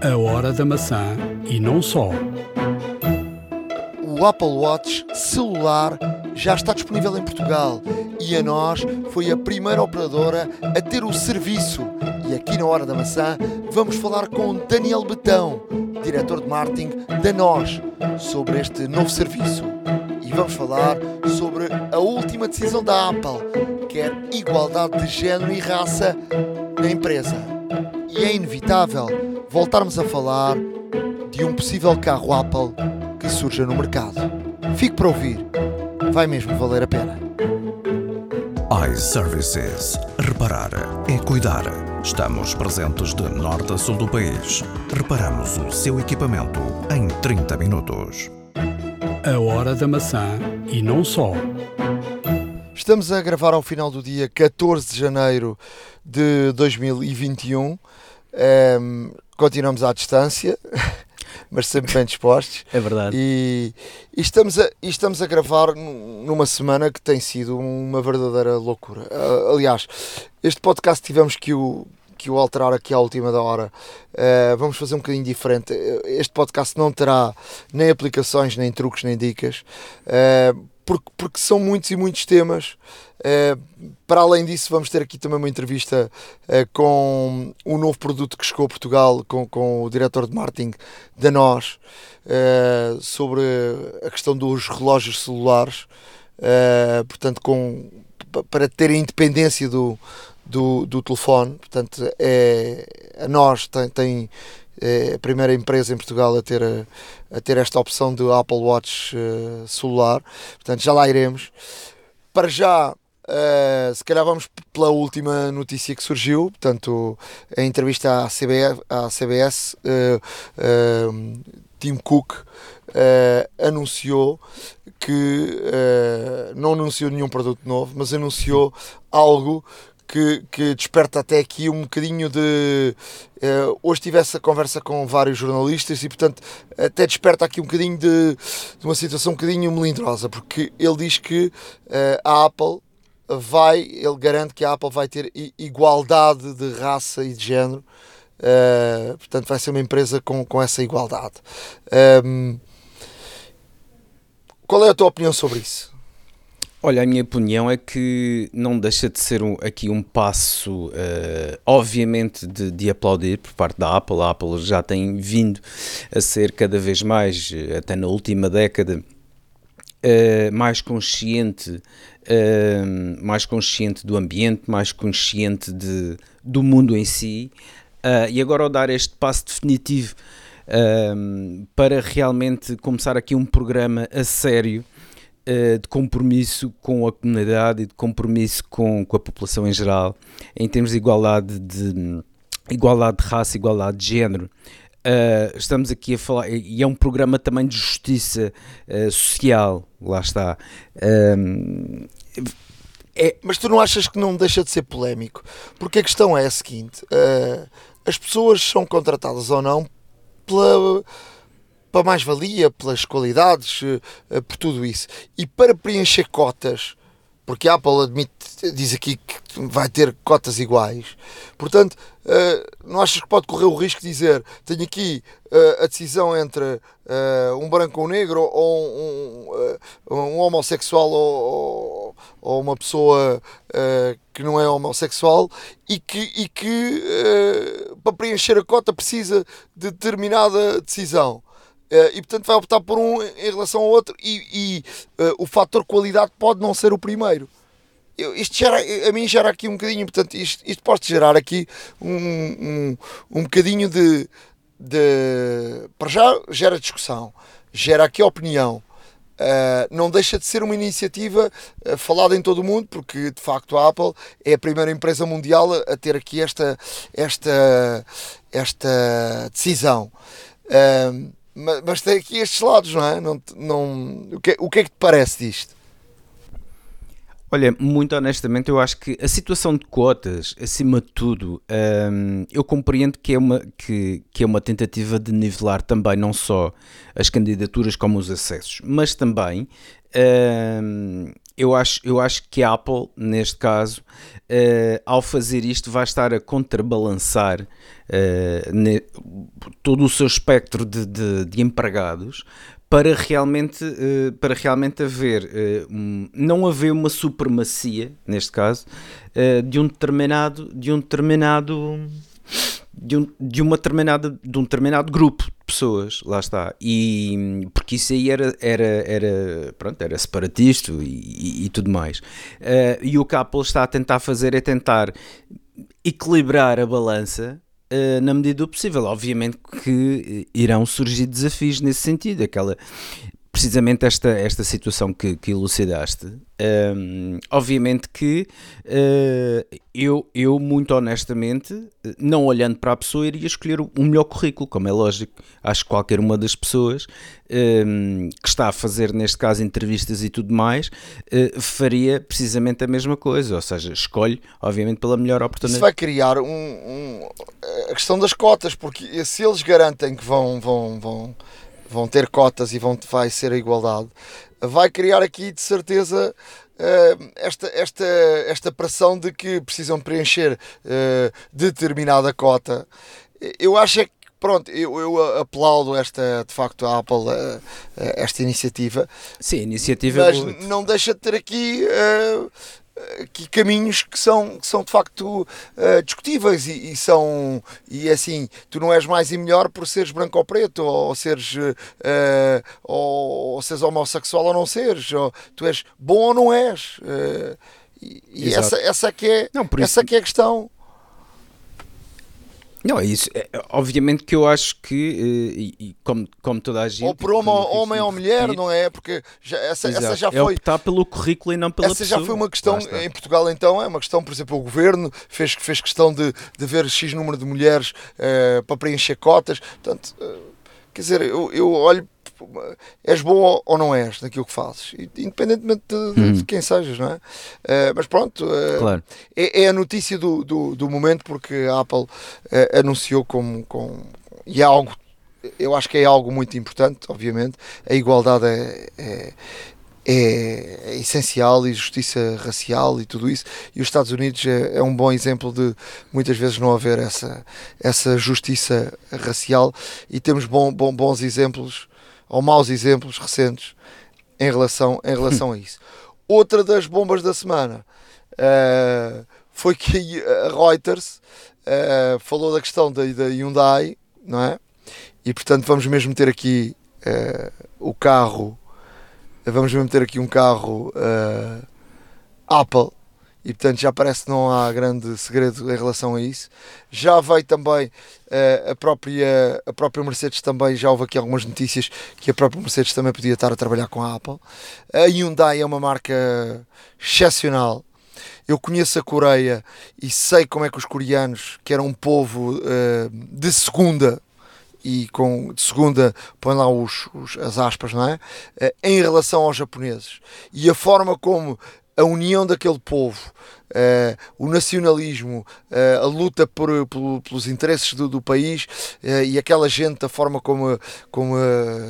A hora da maçã e não só. O Apple Watch celular já está disponível em Portugal e a nós foi a primeira operadora a ter o serviço. E aqui na Hora da Maçã vamos falar com Daniel Betão, diretor de marketing da NOS, sobre este novo serviço. E vamos falar sobre a última decisão da Apple, que é igualdade de género e raça na empresa. E é inevitável voltarmos a falar de um possível carro Apple que surja no mercado. Fique para ouvir, vai mesmo valer a pena. iServices. Reparar é cuidar. Estamos presentes de norte a sul do país. Reparamos o seu equipamento em 30 minutos. A hora da maçã e não só. Estamos a gravar ao final do dia 14 de janeiro de 2021. Ehm, continuamos à distância, mas sempre bem dispostos. É verdade. E, e estamos, a, e estamos a gravar num- numa semana que tem sido uma verdadeira loucura. Ah, aliás, este podcast tivemos que o, que o alterar aqui à última da hora. Ah, vamos fazer um bocadinho diferente. Este podcast não terá nem aplicações, nem truques, nem dicas, ah, porque, porque são muitos e muitos temas. Ah, para além disso, vamos ter aqui também uma entrevista ah, com um novo produto que chegou a Portugal, com, com o diretor de marketing da NOS, eh, sobre a questão dos relógios celulares, eh, portanto, com, pa- para ter a independência do, do, do telefone. Portanto, é, a NOS tem, tem é a primeira empresa em Portugal a ter, a, ter esta opção do Apple Watch eh, celular. Portanto, já lá iremos. Para já, eh, se calhar vamos pela última notícia que surgiu, portanto, a entrevista à CBS, à CBS eh, eh, Tim Cook anunciou que não anunciou nenhum produto novo, mas anunciou algo que, que desperta até aqui um bocadinho de. eh, hoje tive essa conversa com vários jornalistas e, portanto, até desperta aqui um bocadinho de, de uma situação um bocadinho melindrosa, porque ele diz que eh, a Apple vai, ele garante que a Apple vai ter igualdade de raça e de género. eh, portanto, vai ser uma empresa com, com essa igualdade. Ehm, qual é a tua opinião sobre isso? Olha, a minha opinião é que não deixa de ser um- aqui um passo, eh, obviamente, de, de aplaudir por parte da Apple. A Apple já tem vindo a ser cada vez mais, eh, até na última década, eh, mais consciente, eh, mais consciente do ambiente, mais consciente de, do mundo em si. Ah, e agora ao dar este passo definitivo ahm, para realmente começar aqui um programa a sério eh, de compromisso com a comunidade e de compromisso com, com a população em geral, em termos de igualdade de, igualdade de raça, igualdade de género. Uh, estamos aqui a falar, e é um programa também de justiça uh, social, lá está. Um, é, Mas tu não achas que não deixa de ser polémico? Porque a questão é a seguinte: eh, as pessoas são contratadas ou não pela, pela mais-valia, pelas qualidades, eh, por tudo isso. E para preencher cotas, porque a Apple admite, diz aqui que vai ter cotas iguais, portanto, eh, não achas que pode correr o risco de dizer: tenho aqui a decisão entre um branco ou um negro, ou um, um homossexual ou, ou- uma pessoa eh, que não é homossexual e que, e que eh, para preencher a cota precisa de determinada decisão. Eh, e portanto vai optar por um em relação ao outro e, e, eh, o fator qualidade pode não ser o primeiro. Eu- isto gera, a mim gera aqui um bocadinho, portanto, isto, isto pode gerar aqui um, um, um bocadinho de, de. Para já gera discussão, gera aqui opinião. Uh, não deixa de ser uma iniciativa uh, falada em todo o mundo, porque de facto a Apple é a primeira empresa mundial a, ter aqui esta, esta, esta decisão. Uh, mas, mas tem aqui estes lados, não é? Não, não, o, que, o que é que te parece disto? Olha, muito honestamente, eu acho que a situação de cotas, acima de tudo, hum, eu compreendo que é, uma, que, que é uma tentativa de nivelar também não só as candidaturas como os acessos, mas também hum, eu, acho, eu acho que a Apple, neste caso, eh, ao fazer isto, vai estar a contrabalançar eh, ne- todo o seu espectro de, de, de empregados para realmente, uh, para realmente haver, uh, um, não haver uma supremacia, neste caso, uh, de um determinado, de um determinado, de um, de uma determinada, de um determinado grupo de pessoas, lá está, e porque isso aí era, era, era, pronto, era separatista e, e, e tudo mais, e o que a Apple está a tentar fazer é tentar equilibrar a balança uh, na medida do possível. Obviamente que eh, irão surgir desafios nesse sentido, aquela precisamente esta, esta situação que, que elucidaste, um, obviamente que uh, eu, eu, muito honestamente, não olhando para a pessoa, iria escolher o melhor currículo, como é lógico. Acho que qualquer uma das pessoas um, que está a fazer, neste caso, entrevistas e tudo mais, uh, faria precisamente a mesma coisa, ou seja, escolhe, obviamente, pela melhor oportunidade. Isso vai criar um, um, a questão das cotas, porque se eles garantem que vão, vão, vão vão ter cotas e vão, vai ser a igualdade, vai criar aqui de certeza uh, esta, esta, esta pressão de que precisam preencher uh, determinada cota. Eu acho é que pronto, eu, eu aplaudo esta, de facto, a Apple, uh, esta iniciativa. Sim, iniciativa mas é não deixa de ter aqui uh, aqui caminhos que são, que são de facto uh, discutíveis e, e, são e é assim tu não és mais e melhor por seres branco ou preto ou, seres uh, ou, ou seres homossexual ou não seres ou, tu és bom ou não és uh, e, e essa, essa que é não, essa isso... que é a questão não, é isso. É, obviamente que eu acho que, eh, e, como, como toda a gente. Ou por homem, homem ou mulher, não é? Porque já, essa, essa já foi. É optar pelo currículo e não pela essa pessoa. já foi uma questão, em Portugal então, é uma questão, por exemplo, o governo fez, fez questão de, de ver X número de mulheres uh, para preencher cotas. Portanto, uh, quer dizer, eu, eu olho és bom ou não és naquilo que fazes, independentemente de, de, de hum. quem sejas, não é? Uh, mas pronto, uh, claro. é, é, a notícia do, do, do, momento porque a Apple uh, anunciou como, com, e é algo, eu acho que é algo muito importante, obviamente, a igualdade é, é é, é, essencial e justiça racial e tudo isso. E os Estados Unidos é, é, um bom exemplo de muitas vezes não haver essa, essa justiça racial e temos bom, bom, bons exemplos ou maus exemplos recentes em relação, em relação a isso. Outra das bombas da semana uh, foi que a Reuters uh, falou da questão da, da Hyundai, não é? E portanto vamos mesmo ter aqui uh, o carro, vamos mesmo ter aqui um carro Apple e portanto já parece que não há grande segredo em relação a isso. Já veio também uh, a, própria, a própria Mercedes também, já houve aqui algumas notícias que a própria Mercedes também podia estar a trabalhar com a Apple. A Hyundai é uma marca excepcional. Eu conheço a Coreia e sei como é que os coreanos, que eram um povo uh, de segunda, e com de segunda põe lá os, os, as aspas, não é? Uh, em relação aos japoneses e a forma como a união daquele povo, uh, o nacionalismo, uh, a luta por, por, pelos interesses do, do país uh, e aquela gente, da forma como, como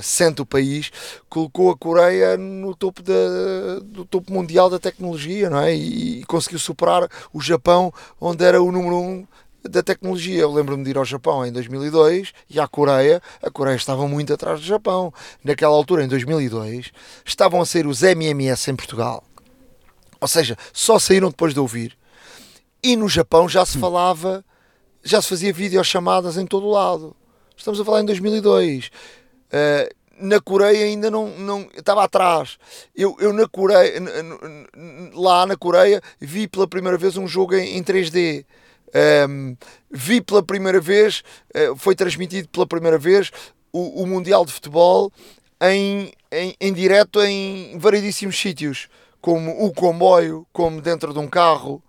sente o país, colocou a Coreia no topo da, do topo mundial da tecnologia não é? e, e conseguiu superar o Japão, onde era o número um da tecnologia. Eu lembro-me de ir ao Japão em 2002 e à Coreia. A Coreia estava muito atrás do Japão. Naquela altura, em 2002, estavam a sair os MMS em Portugal. Ou seja, só saíram depois de ouvir. E no Japão já se falava, já se fazia videochamadas em todo o lado. Estamos a falar em 2002. Uh, eh, na Coreia ainda não, não estava atrás. Eu, eu na Coreia, lá na Coreia, vi pela primeira vez um jogo em, em 3D. Um, ehm, vi pela primeira vez, uh, foi transmitido pela primeira vez o, o Mundial de Futebol em, em, em direto em variedíssimos sítios como o comboio, como dentro de um carro,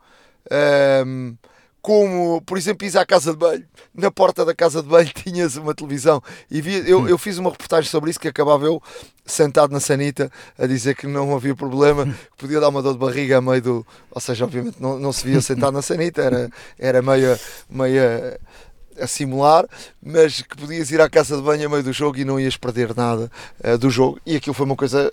um, como, por exemplo, ir à casa de banho. Na porta da casa de banho tinhas uma televisão. E vi, eu, eu fiz uma reportagem sobre isso que acabava eu sentado na sanita a dizer que não havia problema, que podia dar uma dor de barriga a meio do. Ou seja, obviamente não, não se via sentado na sanita, era, era meio, meio a simular, mas que podias ir à casa de banho a meio do jogo e não ias perder nada uh, do jogo. E aquilo foi uma coisa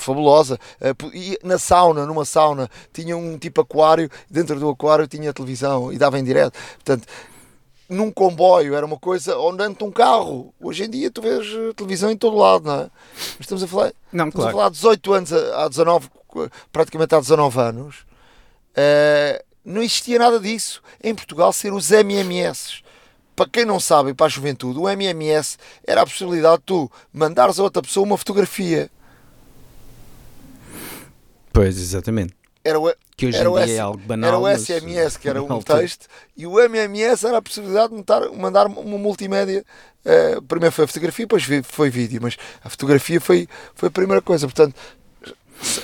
fabulosa. Eh, e na sauna, numa sauna, tinha um tipo aquário, dentro do aquário tinha televisão e dava em direto. Portanto, num comboio, era uma coisa onde anda um carro. Hoje em dia tu vês eh, televisão em todo lado, não é? Mas estamos a falar, Não, estamos a claro. falar de 18 anos, a- há 19, praticamente há 19 anos. Eh, não existia nada disso. Em Portugal, ser os MMS. Para quem não sabe, para a juventude, o MMS era a possibilidade de tu mandares a outra pessoa uma fotografia. Pois, exatamente. Era o, Que hoje Era em o S- é algo banal. era o SMS, que era um texto, e o MMS era a possibilidade de mandar, mandar uma multimédia. Eh, primeiro foi a fotografia, depois foi vídeo, mas a fotografia foi, foi a primeira coisa. Portanto,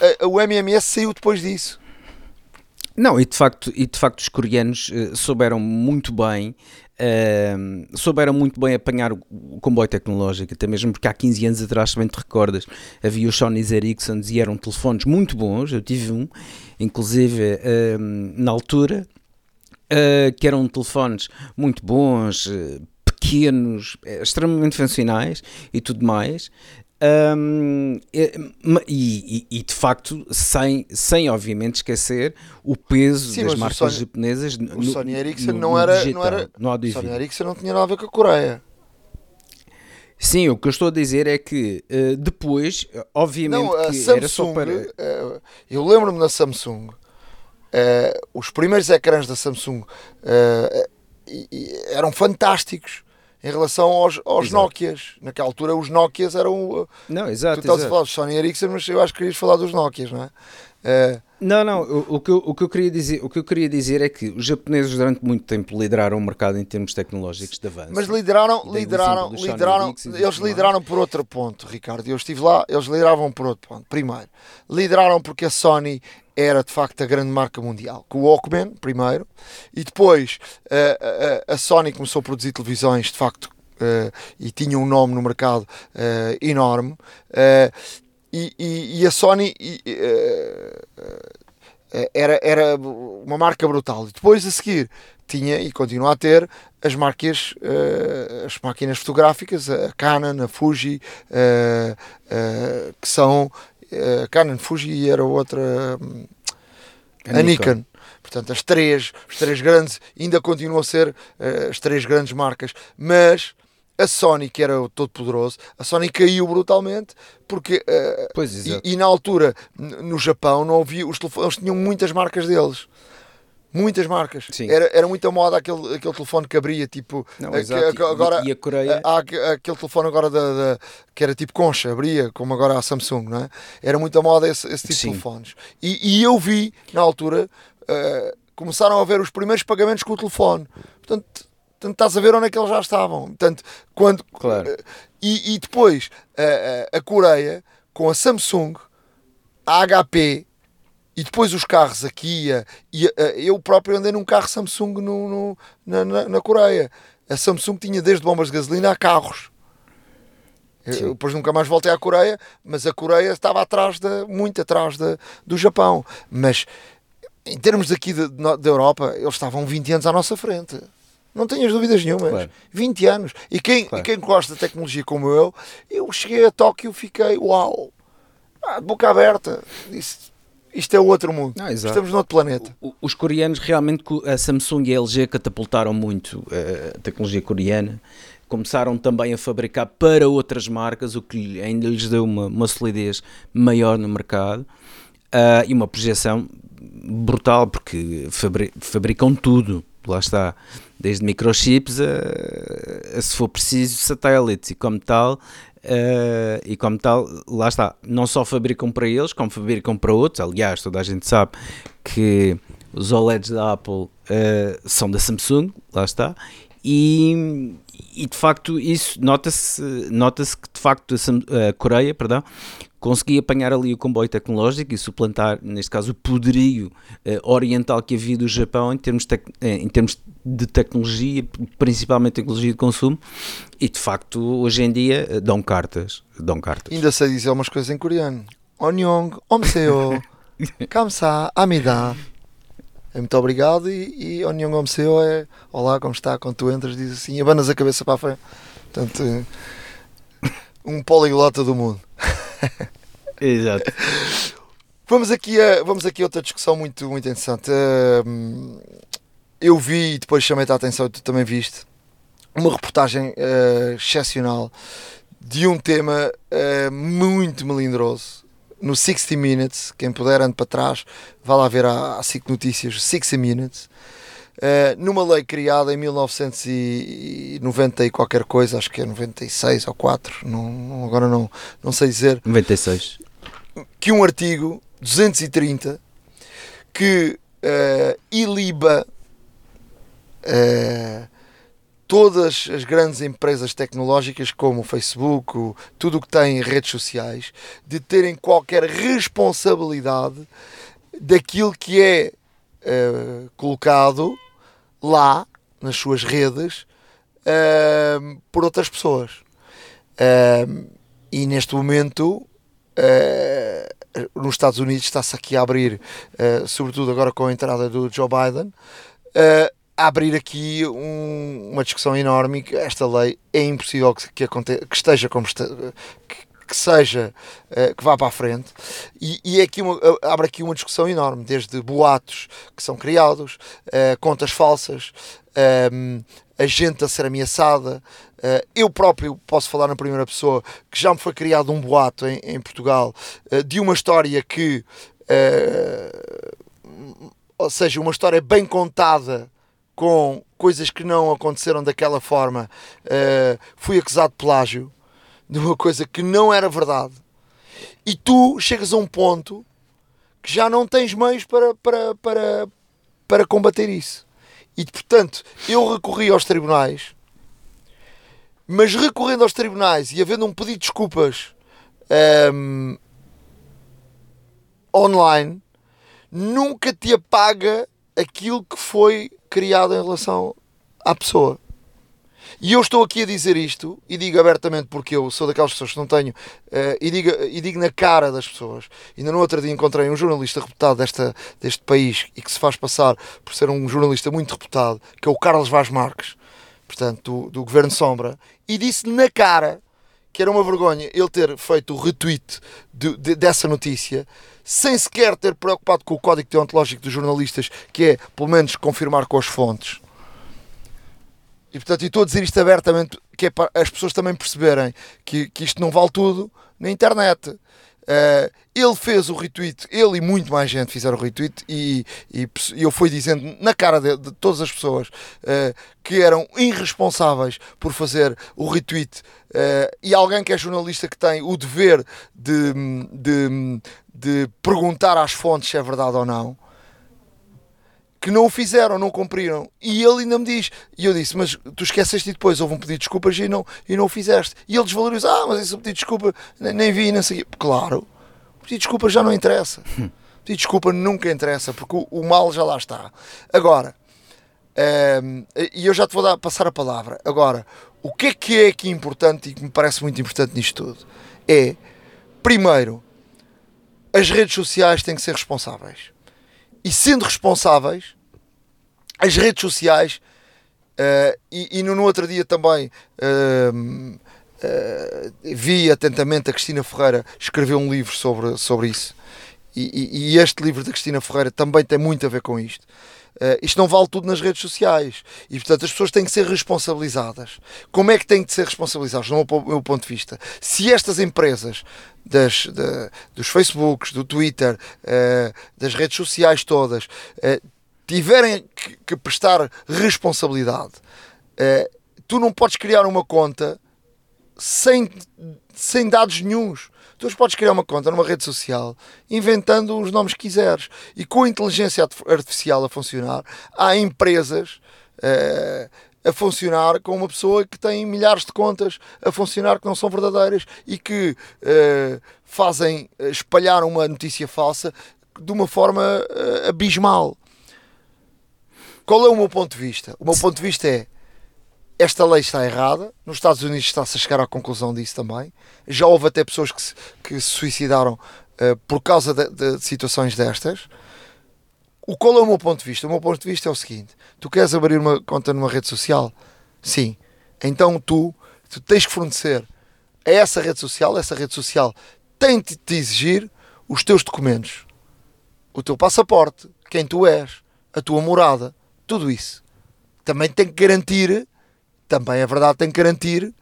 eh, o MMS saiu depois disso. Não, e de facto, e de facto os coreanos eh, souberam muito bem, eh, souberam muito bem apanhar o, comboio tecnológico, até mesmo porque há 15 anos atrás, se bem te recordas, havia os Sony Ericsson e eram telefones muito bons, eu tive um, inclusive eh, na altura, eh, que eram telefones muito bons, eh, pequenos, extremamente funcionais e tudo mais. Eh, ma- e, e- e, de facto, sem, sem obviamente esquecer o peso Sim, das marcas Sony- japonesas O Sony Ericsson no- não, era, digital, não era. o Sony. Ericsson não tinha nada a ver com a Coreia. Sim, o que eu estou a dizer é que eh, depois, obviamente, Não, a que era só Samsung. para. eh, eu lembro-me da Samsung. eh, os primeiros ecrãs da Samsung eram fantásticos em relação aos, aos Exato. Nokias. Naquela altura, os Nokias eram. eh, Não, Tu exato. estás a exato. falar dos Sony Ericsson, mas eu acho que querias falar dos Nokias, não é? Eh, Não, não, o, o que eu, o, que eu queria dizer, o que eu queria dizer é que os japoneses durante muito tempo lideraram o mercado em termos tecnológicos de avanço. mas lideraram, lideraram, lideraram, eles lideraram por outro ponto, Ricardo. Eu estive lá, eles lideravam por outro ponto. Primeiro, lideraram porque a Sony era de facto a grande marca mundial. Com o Walkman, primeiro, e depois eh, a, a- a Sony começou a produzir televisões, de facto, eh, e tinha um nome no mercado eh, enorme. eh, e, e- e a Sony e, eh, eh, era, era uma marca brutal. E depois a seguir tinha e continua a ter as marcas, eh, as máquinas fotográficas, a Canon, a Fuji, eh, eh, que são eh, a Canon, Fuji e era outra a, Nikon. Portanto, as três, os três grandes, ainda continuam a ser eh, as três grandes marcas, mas a Sony, que era o todo poderoso, a Sony caiu brutalmente porque eh, Pois, e, e na altura, no Japão, não havia, os telefones, tinham muitas marcas deles. Muitas marcas. Sim. Era, era muita moda aquele, aquele telefone que abria, tipo. Não, que- agora, e, a Coreia. Há aquele telefone agora da, da- que era tipo concha, abria, como agora a Samsung, não é? Era muita moda esse, esse tipo Sim. de telefones. E, e eu vi, na altura, eh, começaram a ver os primeiros pagamentos com o telefone. Portanto, portanto, estás a ver onde é que eles já estavam. Portanto, quando, Claro. eh, e, e depois a, a- a Coreia, com a Samsung, a HP e depois os carros aqui. a- E a- eu próprio andei num carro Samsung no, no- na, na, na Coreia. A Samsung tinha desde bombas de gasolina a carros. Eu, depois nunca mais voltei à Coreia, mas a Coreia estava atrás da, muito atrás da, do Japão. Mas em termos aqui de- de da Europa, eles estavam 20 anos à nossa frente. Não tenhas dúvidas nenhumas. Claro. 20 anos. E quem, Claro. e quem gosta de tecnologia como eu, eu cheguei a Tóquio e fiquei, uau, ah, boca aberta. Disse, isto é outro mundo. Exato. Estamos noutro planeta. Os coreanos realmente, a Samsung e a LG catapultaram muito eh, a tecnologia coreana. Começaram também a fabricar para outras marcas, o que ainda lhes deu uma, uma solidez maior no mercado ah, e uma projeção brutal, porque fabri- fabricam tudo. Lá está, desde microchips a, a, se for preciso, satélites e como tal. eh, e como tal, lá está, não só fabricam para eles, como fabricam para outros. Aliás, toda a gente sabe que os OLEDs da Apple eh, são da Samsung, lá está, e, e de facto isso nota-se nota que de facto a, Sam- a Coreia, perdão, conseguia apanhar ali o comboio tecnológico e suplantar, neste caso, o poderio eh, oriental que havia do Japão em termos, tec- eh, em termos de tecnologia, principalmente tecnologia de consumo, e de facto hoje em dia eh, dão cartas, dão cartas. Ainda sei dizer umas coisas em coreano. Onyong, omseo, kamsa, amida. É muito obrigado e, e Onyong omseo é olá, como está? Quando tu entras, diz assim, abanas a cabeça para a frente. Portanto, eh, um poliglota do mundo. Exato. Vamos aqui a, vamos aqui a outra discussão muito, muito interessante. Eu vi e depois chamei-te a atenção, tu também viste, uma reportagem uh, excepcional de um tema uh, muito melindroso. No 60 Minutes, quem puder ande para trás, vá lá ver a, a 5 Notícias, 60 Minutes. Uh, numa lei criada em 1990 e qualquer coisa, acho que é 96 ou 4, não, não, agora não, não sei dizer. 96. Que um artigo 230 que uh, iliba uh, todas as grandes empresas tecnológicas, como o Facebook, o, tudo o que tem redes sociais, de terem qualquer responsabilidade daquilo que é colocado lá nas suas redes uh, por outras pessoas. Uh, e neste momento nos Estados Unidos está-se aqui a abrir, sobretudo agora com a entrada do Joe Biden, a abrir aqui um, uma discussão enorme que esta lei é impossível que, que, aconteça, que esteja como está, que, que seja uh, que vá para a frente. E, e é aqui uma, abre aqui uma discussão enorme desde boatos que são criados uh, contas falsas um, a gente a ser ameaçada. Uh, eu próprio posso falar na primeira pessoa que já me foi criado um boato em, em Portugal de uma história que ou seja, uma história bem contada com coisas que não aconteceram daquela forma, uh, fui acusado de plágio de uma coisa que não era verdade. E tu chegas a um ponto que já não tens meios para, para, para, para combater isso. E portanto, eu recorri aos tribunais, mas recorrendo aos tribunais e havendo um pedido de desculpas um, online, nunca te apaga aquilo que foi criado em relação à pessoa. E eu estou aqui a dizer isto e digo abertamente porque eu sou daquelas pessoas que não tenho uh, e, digo, e digo na cara das pessoas. Ainda no outro dia encontrei um jornalista reputado desta, deste país e que se faz passar por ser um jornalista muito reputado, que é o Carlos Vaz Marques, portanto, do, do Governo Sombra, e disse na cara que era uma vergonha ele ter feito o retweet de, de, dessa notícia sem sequer ter preocupado com o código deontológico dos jornalistas, que é, pelo menos, confirmar com as fontes. E portanto, estou a dizer isto abertamente, que é para as pessoas também perceberem que, que isto não vale tudo na internet. Uh, ele fez o retweet, ele e muito mais gente fizeram o retweet e, e, e eu fui dizendo na cara de, de todas as pessoas uh, que eram irresponsáveis por fazer o retweet uh, e alguém que é jornalista que tem o dever de, de, de perguntar às fontes se é verdade ou não que não o fizeram, não cumpriram. E ele ainda me diz, e eu disse, mas tu esqueceste e depois houve um pedido de desculpas e não, e não o fizeste. E ele desvaloriza, ah, mas esse pedido de desculpa nem, nem vi, nem sei. Claro, o pedido de desculpa já não interessa. O pedido de desculpa nunca interessa, porque o, o mal já lá está. Agora, um, ehm, e eu já te vou dar, passar a palavra. Agora, o que é que é aqui importante e que me parece muito importante nisto tudo? É, primeiro, as redes sociais têm que ser responsáveis. E sendo responsáveis, as redes sociais, uh, e, e, no, outro dia também uh, uh, vi atentamente a Cristina Ferreira escrever um livro sobre, sobre isso. E, e, e, este livro da Cristina Ferreira também tem muito a ver com isto. Uh, isto não vale tudo nas redes sociais e, portanto, as pessoas têm que ser responsabilizadas. Como é que têm que ser responsabilizadas, no meu, meu ponto de vista? Se estas empresas das, de, dos Facebooks, do Twitter, das redes sociais todas, tiverem que, que, prestar responsabilidade, uh, tu não podes criar uma conta sem, sem dados nenhums. Tu podes criar uma conta numa rede social inventando os nomes que quiseres. E com a inteligência artificial a funcionar, há empresas uh, a funcionar com uma pessoa que tem milhares de contas a funcionar que não são verdadeiras e que uh, fazem espalhar uma notícia falsa de uma forma uh, abismal. Qual é o meu ponto de vista? O meu ponto de vista é esta lei está errada. Nos Estados Unidos está-se a chegar à conclusão disso também. Já houve até pessoas que se, que se suicidaram uh, por causa de, de, situações destas. O qual é o meu ponto de vista? O meu ponto de vista é o seguinte: tu queres abrir uma conta numa rede social? Sim. Então tu, tu tens que fornecer a essa rede social, essa rede social tem de te exigir os teus documentos, o teu passaporte, quem tu és, a tua morada tudo isso. Também tem que garantir também é verdade, tem que garantir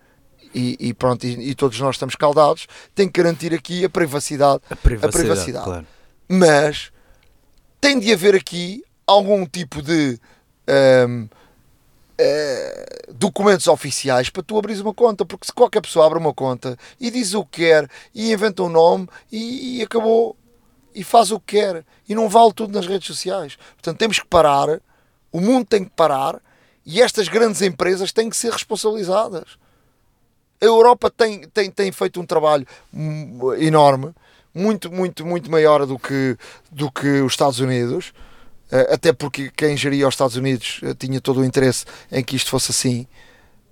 e, e pronto, e, e, todos nós estamos caldados, tem que garantir aqui a privacidade. A privacidade, a privacidade. Claro. Mas tem de haver aqui algum tipo de um, uh, eh, documentos oficiais para tu abrir uma conta, porque se qualquer pessoa abre uma conta e diz o que quer e inventa um nome e, e acabou e faz o que quer e não vale tudo nas redes sociais. Portanto, temos que parar, o mundo tem que parar e estas grandes empresas têm que ser responsabilizadas. A Europa tem, tem, tem feito um trabalho enorme, muito, muito, muito maior do que, do que os Estados Unidos, eh, até porque quem geria os Estados Unidos eh, tinha todo o interesse em que isto fosse assim.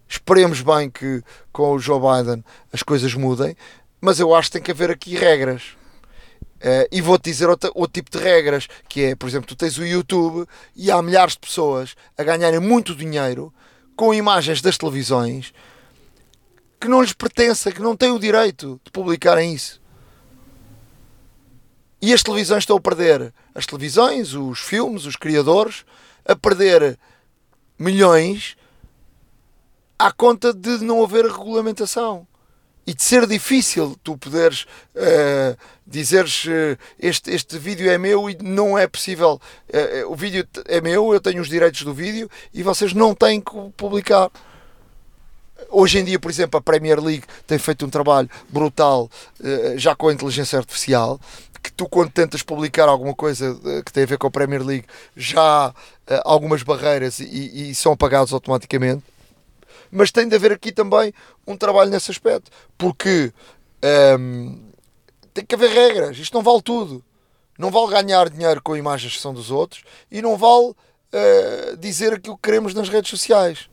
Esperemos bem que com o Joe Biden as coisas mudem, mas eu acho que tem que haver aqui regras. Uh, e vou-te dizer outro, tipo de regras, que é, por exemplo, tu tens o YouTube e há milhares de pessoas a ganharem muito dinheiro com imagens das televisões que não lhes pertença, que não têm o direito de publicarem isso. E as televisões estão a perder, as televisões, os filmes, os criadores, a perder milhões à conta de não haver regulamentação e de ser difícil tu poderes uh, dizeres uh, este, este vídeo é meu e não é possível, uh, o vídeo é meu, eu tenho os direitos do vídeo e vocês não têm que publicar. Hoje em dia, por exemplo, a Premier League tem feito um trabalho brutal já com a inteligência artificial. Que tu, quando tentas publicar alguma coisa que tem a ver com a Premier League, já há algumas barreiras e, e são apagados automaticamente. Mas tem de haver aqui também um trabalho nesse aspecto, porque ehm, tem que haver regras. Isto não vale tudo. Não vale ganhar dinheiro com imagens que são dos outros e não vale uh, dizer aquilo que queremos nas redes sociais.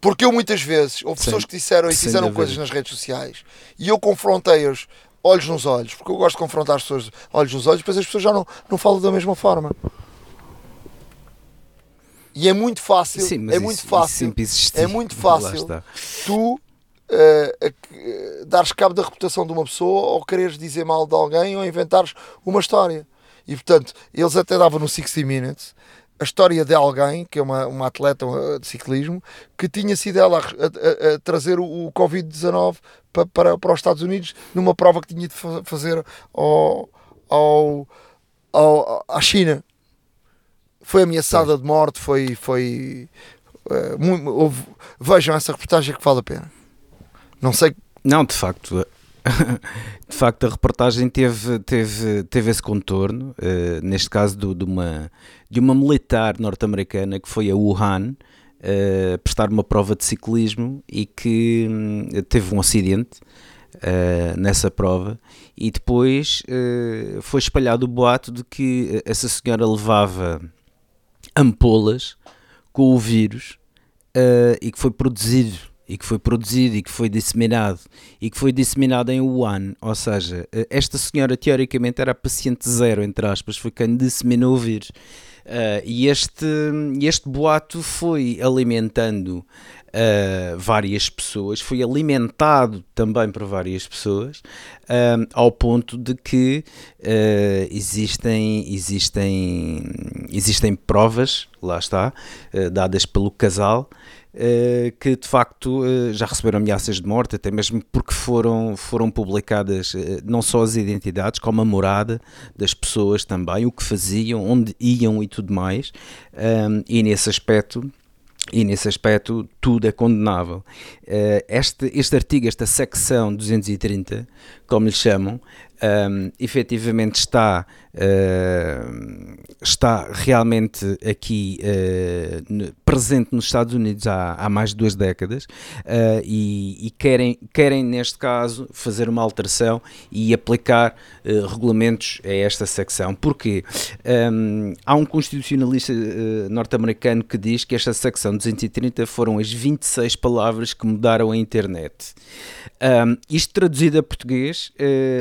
Porque eu muitas vezes, houve pessoas que disseram e fizeram coisas nas redes sociais e eu confrontei-os olhos nos olhos, porque eu gosto de confrontar as pessoas olhos nos olhos, depois as pessoas já não, não falam da mesma forma. E é muito fácil, Sim, é, muito fácil é muito fácil tu uh, uh, dares cabo da reputação de uma pessoa ou quereres dizer mal de alguém ou inventares uma história. E portanto, eles até davam no 60 Minutes a história de alguém, que é uma, uma atleta de ciclismo, que tinha sido ela a, a, a trazer o, o Covid-19 para, para, para os Estados Unidos numa prova que tinha de fazer ao, ao, ao, à China. Foi ameaçada de morte, foi. foi uh, muito, houve, vejam essa reportagem que vale a pena. Não sei. Não, de facto, de facto a reportagem teve, teve, teve esse contorno, uh, neste caso do, de, uma, de uma militar norte-americana que foi a Wuhan uh, prestar uma prova de ciclismo e que um, teve um acidente uh, nessa prova e depois foi espalhado o boato de que essa senhora levava ampolas com o vírus e que foi produzido e que foi produzido e que foi disseminado e que foi disseminado em Wuhan, ou seja, eh, esta senhora teoricamente era a paciente zero, entre aspas, foi quem disseminou o vírus. Uh, e este, este boato foi alimentando uh, várias pessoas, foi alimentado também por várias pessoas, uh, ao ponto de que existem, existem, existem provas, lá está, dadas pelo casal, Uh, que de facto uh, já receberam ameaças de morte, até mesmo porque foram, foram publicadas uh, não só as identidades, como a morada das pessoas também, o que faziam, onde iam e tudo mais, e nesse aspecto. E nesse aspecto tudo é condenável. Este, este artigo, esta secção 230, como lhe chamam, um, efetivamente está, uh, está realmente aqui uh, presente nos Estados Unidos há, há mais de duas décadas uh, e, e, querem, querem, neste caso, fazer uma alteração e aplicar regulamentos a esta secção. Porquê? Um, há um constitucionalista norte-americano que diz que esta secção 230 foram as 26 palavras que mudaram a internet. Um, isto traduzido a português,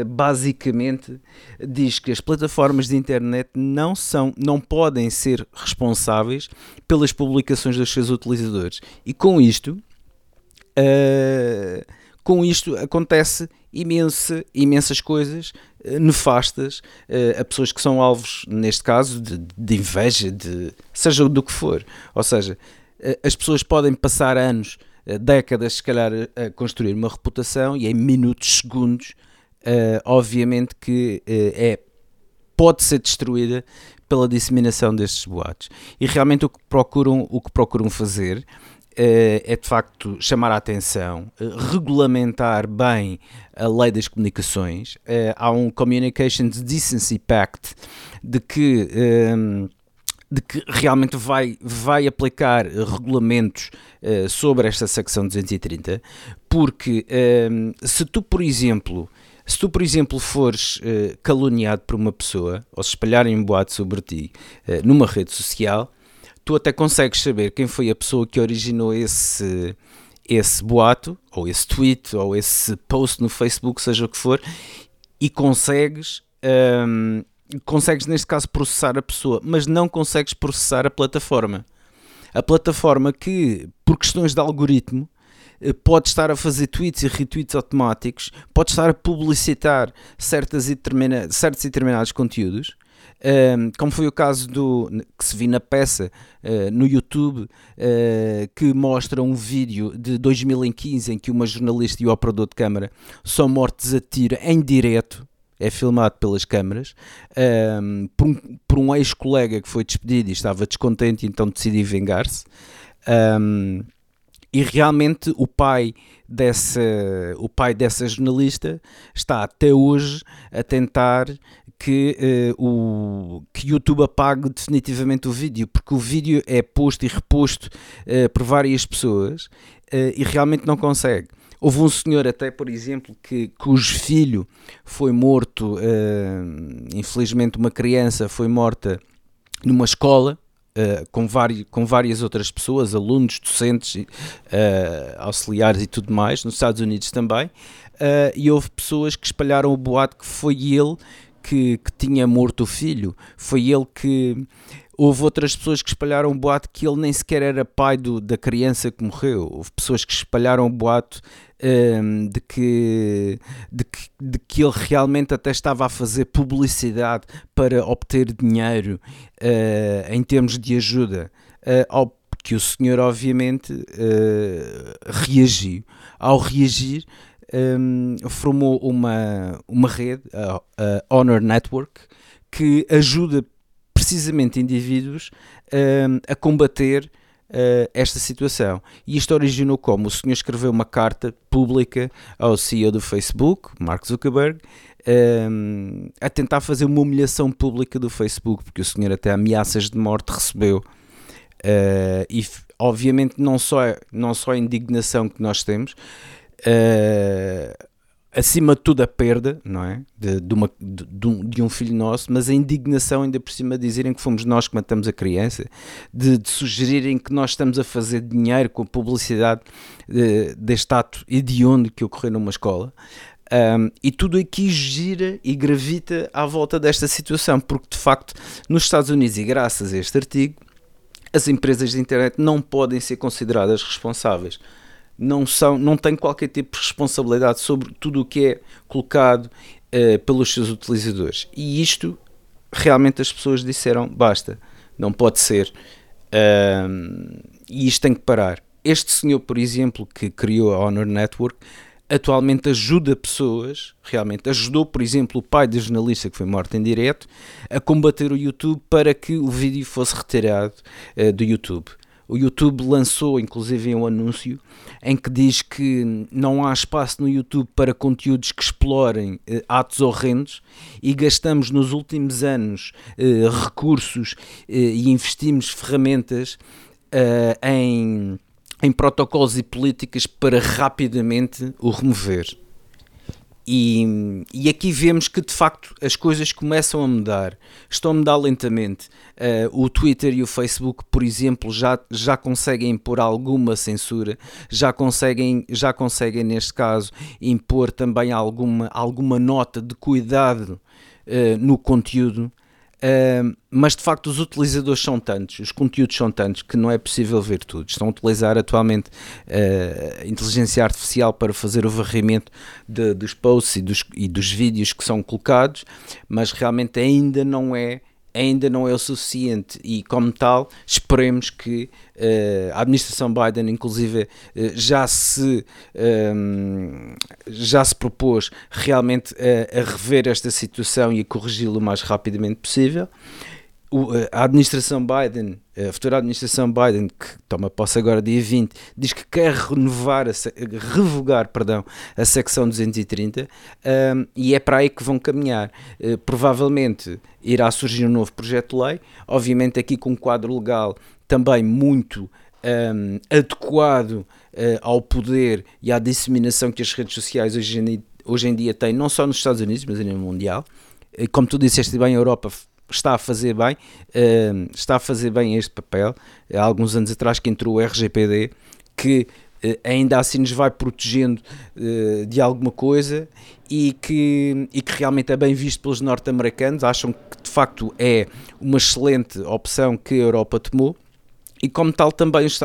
basicamente diz que as plataformas de internet não são, não podem ser responsáveis pelas publicações dos seus utilizadores. E com isto, uh, com isto acontece imensa, imensas coisas uh, nefastas uh, a pessoas que são alvos, neste caso, de, de inveja, de seja do que for. Ou seja, as pessoas podem passar anos, décadas, se calhar, a construir uma reputação e em minutos, segundos, obviamente que é pode ser destruída pela disseminação destes boatos. E realmente o que procuram, o que procuram fazer eh, é de facto chamar a atenção, eh, regulamentar bem a lei das comunicações. Eh, há um Communications Decency Pact de que de que realmente vai, vai aplicar regulamentos sobre esta secção 230, porque se tu, por exemplo, se tu, por exemplo, fores uh, caluniado por uma pessoa ou se espalharem um boato sobre ti uh, numa rede social, tu até consegues saber quem foi a pessoa que originou esse, esse boato, ou esse tweet, ou esse post no Facebook, seja o que for, e consegues. Um, consegues neste caso processar a pessoa, mas não consegues processar a plataforma. A plataforma que, por questões de algoritmo, pode estar a fazer tweets e retweets automáticos, pode estar a publicitar certas e determina, certos e determinados conteúdos, um, como foi o caso do que se viu na peça uh, no YouTube, uh, que mostra um vídeo de 2015 em que uma jornalista e o operador de câmara são mortos a tiro em direto. É filmado pelas câmaras um, por um, por um ex-colega que foi despedido e estava descontente, então decidiu vingar-se. Um, e realmente o pai dessa o pai dessa jornalista está até hoje a tentar que uh, o que YouTube apague definitivamente o vídeo porque o vídeo é posto e reposto uh, por várias pessoas uh, e realmente não consegue. Houve um senhor até, por exemplo, que, cujo filho foi morto, infelizmente uma criança foi morta numa escola Uh, com, vari, com várias outras pessoas, alunos, docentes, uh, auxiliares e tudo mais, nos Estados Unidos também, uh, e houve pessoas que espalharam o boato que foi ele que, que tinha morto o filho, foi ele que. Houve outras pessoas que espalharam o boato que ele nem sequer era pai do, da criança que morreu. Houve pessoas que espalharam o boato um, de, que, de, que, de que ele realmente até estava a fazer publicidade para obter dinheiro uh, em termos de ajuda. Uh, ao que o senhor, obviamente, uh, reagiu. Ao reagir, um, formou uma, uma rede, a, a, Honor Network, que ajuda precisamente indivíduos um, a combater uh, esta situação. E isto originou como? O senhor escreveu uma carta pública ao CEO do Facebook, Mark Zuckerberg, um, a tentar fazer uma humilhação pública do Facebook, porque o senhor até ameaças de morte recebeu. Uh, e obviamente não só, não só a indignação que nós temos, uh, acima de tudo a perda, não é? De, de, uma, de, de, um filho nosso, mas a indignação ainda por cima de dizerem que fomos nós que matamos a criança, de, sugerirem que nós estamos a fazer dinheiro com a publicidade de, deste ato hediondo que ocorreu numa escola. Um, e tudo aqui gira e gravita à volta desta situação, porque de facto nos Estados Unidos, e graças a este artigo, as empresas de internet não podem ser consideradas responsáveis não, são, não têm qualquer tipo de responsabilidade sobre tudo o que é colocado uh, pelos seus utilizadores. E isto realmente as pessoas disseram: basta, não pode ser. Uh, e isto tem que parar. Este senhor, por exemplo, que criou a Honor Network, atualmente ajuda pessoas, realmente ajudou, por exemplo, o pai da jornalista que foi morto em direto, a combater o YouTube para que o vídeo fosse retirado uh, do YouTube. O YouTube lançou inclusive um anúncio em que diz que não há espaço no YouTube para conteúdos que explorem eh, atos horrendos e gastamos nos últimos anos eh, recursos eh, e investimos ferramentas eh, em, em protocolos e políticas para rapidamente o remover. E, e, aqui vemos que de facto as coisas começam a mudar, estão a mudar lentamente. Uh, o Twitter e o Facebook, por exemplo, já, já conseguem impor alguma censura, já conseguem, já conseguem, neste caso, impor também alguma, alguma nota de cuidado uh, no conteúdo. Mas de facto os utilizadores são tantos, os conteúdos são tantos que não é possível ver tudo. Estão a utilizar atualmente uh, inteligência artificial para fazer o varrimento de, dos posts e dos, e dos vídeos que são colocados, mas realmente ainda não é ainda não é o suficiente e, como tal, esperemos que uh, a administração Biden, inclusive, uh, já, se, um, já se propôs realmente a, a rever esta situação e a corrigi-la o mais rapidamente possível a administração Biden, a futura administração Biden, que toma posse agora dia 20, diz que quer renovar, a, revogar perdão, a secção 230 um, e é para aí que vão caminhar. Uh, provavelmente irá surgir um novo projeto de lei, obviamente aqui com um quadro legal também muito um, adequado uh, ao poder e à disseminação que as redes sociais hoje em, hoje em dia têm, não só nos Estados Unidos, mas a nível mundial. Como tu disseste bem, a Europa está a fazer bem, uh, está a fazer bem este papel. Há alguns anos atrás que entrou o RGPD, que uh, ainda assim nos vai protegendo uh, de alguma coisa e que, e que realmente é bem visto pelos norte-americanos. Acham que de facto é uma excelente opção que a Europa tomou e como tal também os,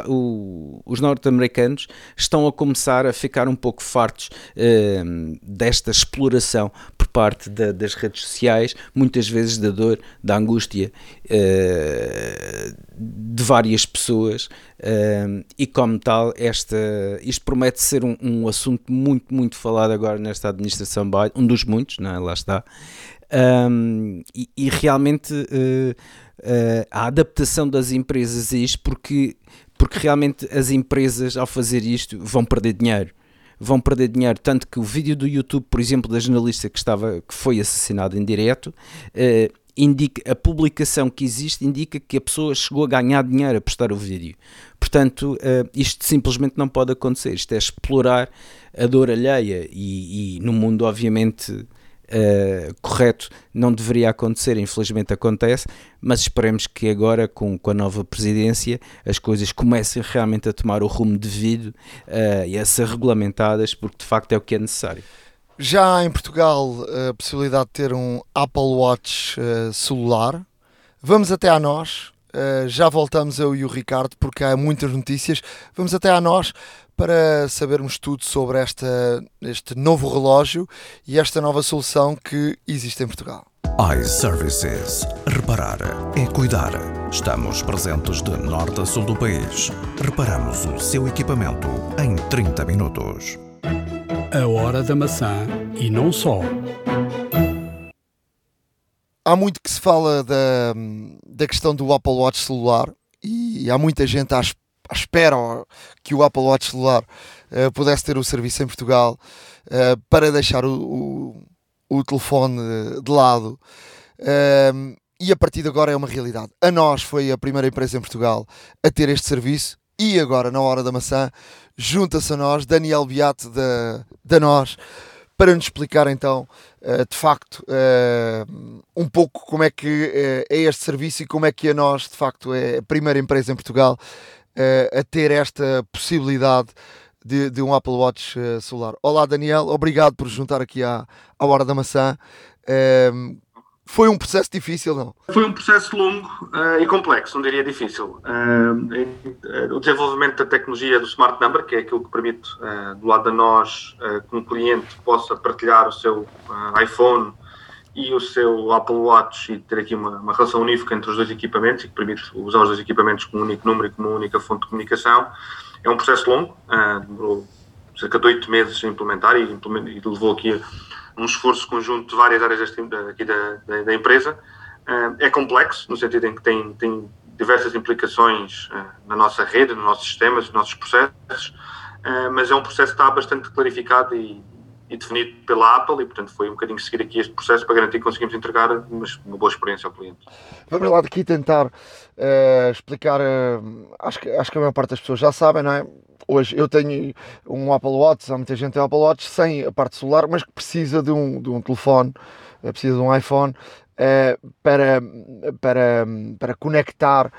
os norte-americanos estão a começar a ficar um pouco fartos uh, desta exploração por parte da, das redes sociais, muitas vezes da dor, da angústia uh, de várias pessoas uh, e como tal esta, isto promete ser um, um, assunto muito, muito falado agora nesta administração Biden, um dos muitos, não é? lá está, um, e, e, realmente uh, a adaptação das empresas a isto, porque, porque realmente as empresas, ao fazer isto, vão perder dinheiro. Vão perder dinheiro, tanto que o vídeo do YouTube, por exemplo, da jornalista que, estava, que foi assassinado em direto, uh, indica, a publicação que existe indica que a pessoa chegou a ganhar dinheiro a postar o vídeo. Portanto, uh, isto simplesmente não pode acontecer. Isto é explorar a dor alheia e, e no mundo, obviamente, uh, correto não deveria acontecer, infelizmente acontece, mas esperemos que agora, com, com a nova presidência, as coisas comecem realmente a tomar o rumo devido uh, e a ser regulamentadas, porque de facto é o que é necessário. Já há em Portugal a possibilidade de ter um Apple Watch uh, celular. Vamos até a nós. Já voltamos eu e o Ricardo porque há muitas notícias. Vamos até a nós para sabermos tudo sobre esta, este novo relógio e esta nova solução que existe em Portugal. iServices. Reparar é cuidar. Estamos presentes de norte a sul do país. Reparamos o seu equipamento em 30 minutos. A hora da maçã e não só. Há muito que se fala da, da questão do Apple Watch celular e há muita gente à espera à espera que o Apple Watch celular uh, pudesse ter o serviço em Portugal uh, para deixar o, o, o, telefone de lado. Uh, e a partir de agora é uma realidade. A nós foi a primeira empresa em Portugal a ter este serviço e agora, na hora da maçã, junta-se a nós Daniel Beato da, da Nós para nos explicar então, de facto, um pouco como é que é este serviço e como é que a nós, de facto, é a primeira empresa em Portugal a ter esta possibilidade de, de um Apple Watch uh, celular. Olá Daniel, obrigado por juntar aqui à, à Hora da Maçã. Uh, foi um processo difícil, não? Foi um processo longo uh, e complexo, não diria difícil. Uh, o desenvolvimento da tecnologia do Smart Number, que é aquilo que permite, uh, do lado de nós, que um cliente possa partilhar o seu iPhone e o seu Apple Watch e ter aqui uma, uma, relação unífica entre os dois equipamentos e que permite usar os dois equipamentos com um único número e com uma única fonte de comunicação. É um processo longo, uh, demorou cerca de oito meses a implementar e, e, levou aqui um esforço conjunto de várias áreas deste, aqui da, da, da empresa. Uh, é complexo, no sentido em que tem, tem diversas implicações uh, na nossa rede, nos nossos sistemas, nos nossos processos, mas é um processo que está bastante clarificado e, e definido pela Apple e, portanto, foi um bocadinho seguir aqui este processo para garantir que conseguimos entregar uma, uma boa experiência ao cliente. Vamos lá daqui tentar uh, explicar, uh, acho, que, acho que a maior parte das pessoas já sabem, não é? Hoje eu tenho um Apple Watch, há muita gente tem Apple Watch sem a parte celular, mas que precisa de um, de um telefone, uh, precisa de um iPhone para, para, para conectar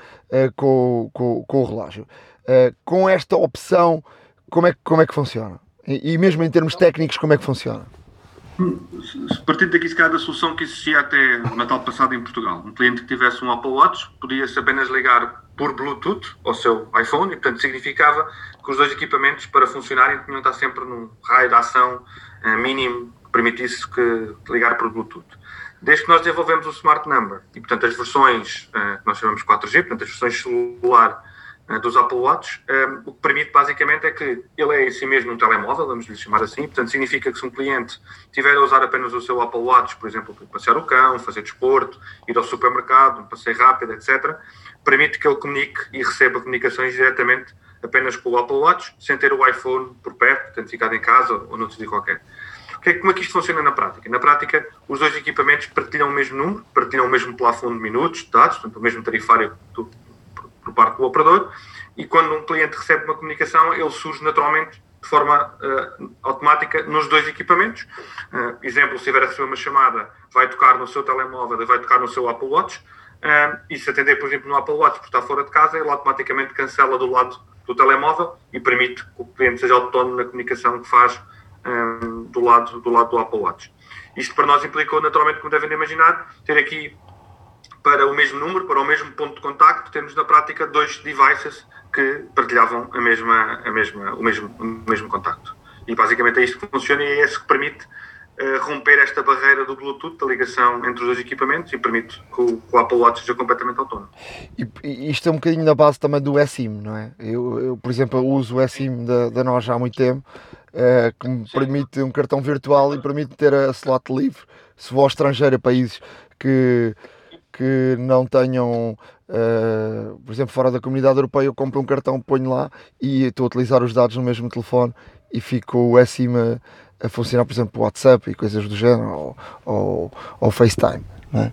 com, com, com, o relógio. com esta opção, como é, como é que funciona? E, e mesmo em termos técnicos, como é que funciona? Partindo daqui, se calhar, da solução que existia até Natal passado em Portugal. Um cliente que tivesse um Apple Watch podia-se apenas ligar por Bluetooth ao seu iPhone e, portanto, significava que os dois equipamentos, para funcionarem, tinham de estar sempre num raio de ação uh, mínimo que permitisse que, ligar por Bluetooth. desde que nós desenvolvemos o Smart Number e, portanto, as versões uh, que nós chamamos 4G, portanto, as versões celular dos Apple Watch, um, o que permite basicamente é que ele é em si mesmo um telemóvel, vamos lhe chamar assim, portanto, significa que se um cliente tiver a usar apenas o seu Apple Watch, por exemplo, para passear o cão, fazer desporto, ir ao supermercado, um passeio rápido, etc., permite que ele comunique e receba comunicações diretamente apenas com o Apple Watch, sem ter o iPhone por perto, portanto, ficado em casa ou noutro sítio qualquer. É, como é que isto funciona na prática? Na prática, os dois equipamentos partilham o mesmo número, partilham o mesmo plafond de minutos, de dados, portanto, o mesmo tarifário por parte do operador, e quando um cliente recebe uma comunicação, ele surge naturalmente de forma uh, automática nos dois equipamentos. Uh, exemplo, se tiver a receber uma chamada, vai tocar no seu telemóvel e vai tocar no seu Apple Watch, uh, e se atender, por exemplo, no Apple Watch por estar fora de casa, ele automaticamente cancela do lado do telemóvel e permite que o cliente seja autónomo na comunicação que faz um, do, lado, do lado do Apple Watch. Isto para nós implicou, naturalmente, como devem imaginar, ter aqui para o mesmo número, para o mesmo ponto de contacto, temos na prática dois devices que partilhavam a mesma, a mesma, o, mesmo, o mesmo contacto. E basicamente é isto que funciona e é isso que permite uh, romper esta barreira do Bluetooth, da ligação entre os dois equipamentos e permite que o, que o Apple Watch seja completamente autónomo. E, e, isto é um bocadinho na base também do eSIM, não é? Eu, eu por exemplo, uso o eSIM da, da nós há muito tempo uh, que me permite um cartão virtual e permite ter a slot livre se vou ao estrangeiro a países que, que não tenham, uh, por exemplo, fora da comunidade europeia, eu compro um cartão, ponho lá e estou a utilizar os dados no mesmo telefone e fico o eSIM a, funcionar, por exemplo, o WhatsApp e coisas do género, ou, ou, ou FaceTime. É?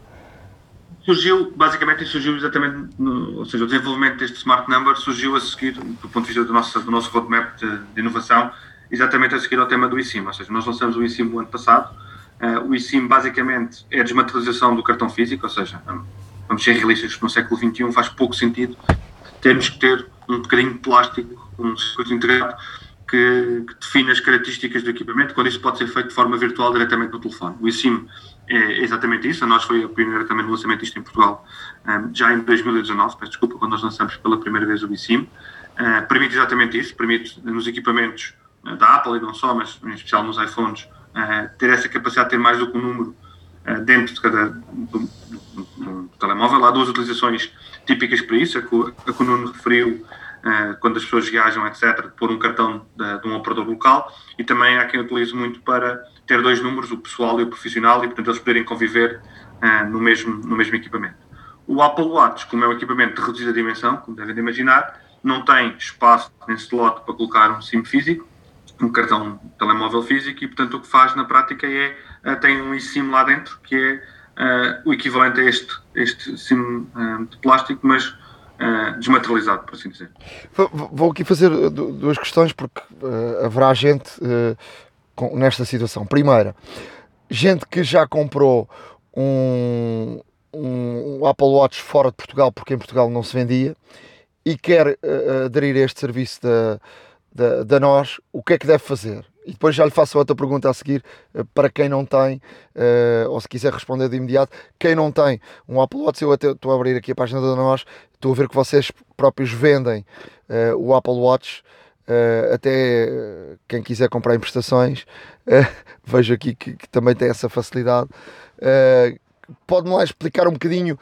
Surgiu, basicamente, surgiu exatamente, ou seja, o desenvolvimento deste Smart Number surgiu a seguir, do ponto de vista do nosso, do nosso roadmap de, de inovação, exatamente a seguir ao tema do eSIM. Ou seja, nós lançamos o eSIM no ano passado. Uh, o eSIM basicamente é a desmaterialização do cartão físico, ou seja, vamos ser realistas, no século XXI faz pouco sentido termos que ter um bocadinho de plástico, um circuito integrado que, que define as características do equipamento, quando isso pode ser feito de forma virtual diretamente no telefone. O eSIM é exatamente isso, a nós foi a primeira também no lançamento disto em Portugal, um, eh, já em 2019, peço desculpa, quando nós lançamos pela primeira vez o eSIM. Uh, permite exatamente isso, permite nos equipamentos da Apple e não só, mas em especial nos iPhones, ter essa capacidade de ter mais do que um número uh, dentro de cada do, do, do, telemóvel. Há duas utilizações típicas para isso, a que, o Nuno referiu uh, quando as pessoas viajam, etc., pôr um cartão de, de, um operador local e também há quem utilize muito para ter dois números, o pessoal e o profissional, e portanto eles poderem conviver no, mesmo, no mesmo equipamento. O Apple Watch, como é um equipamento de reduzida dimensão, como devem imaginar, não tem espaço nem slot para colocar um SIM físico, um cartão telemóvel físico e, portanto, o que faz na prática é uh, tem um eSIM lá dentro que é uh, o equivalente a este, este SIM uh, de plástico, mas desmaterializado, por assim dizer. Vou aqui fazer duas questões porque haverá gente com, nesta situação. Primeira, gente que já comprou um, um, Apple Watch fora de Portugal porque em Portugal não se vendia e quer aderir a este serviço da da, nós, o que é que deve fazer? E depois já lhe faço outra pergunta a seguir, eh, para quem não tem, uh, ou se quiser responder de imediato, quem não tem um Apple Watch, eu até estou a abrir aqui a página da nós, estou a ver que vocês próprios vendem uh, o Apple Watch, uh, até quem quiser comprar em prestações, vejo aqui que, que, também tem essa facilidade. Pode-me lá explicar um bocadinho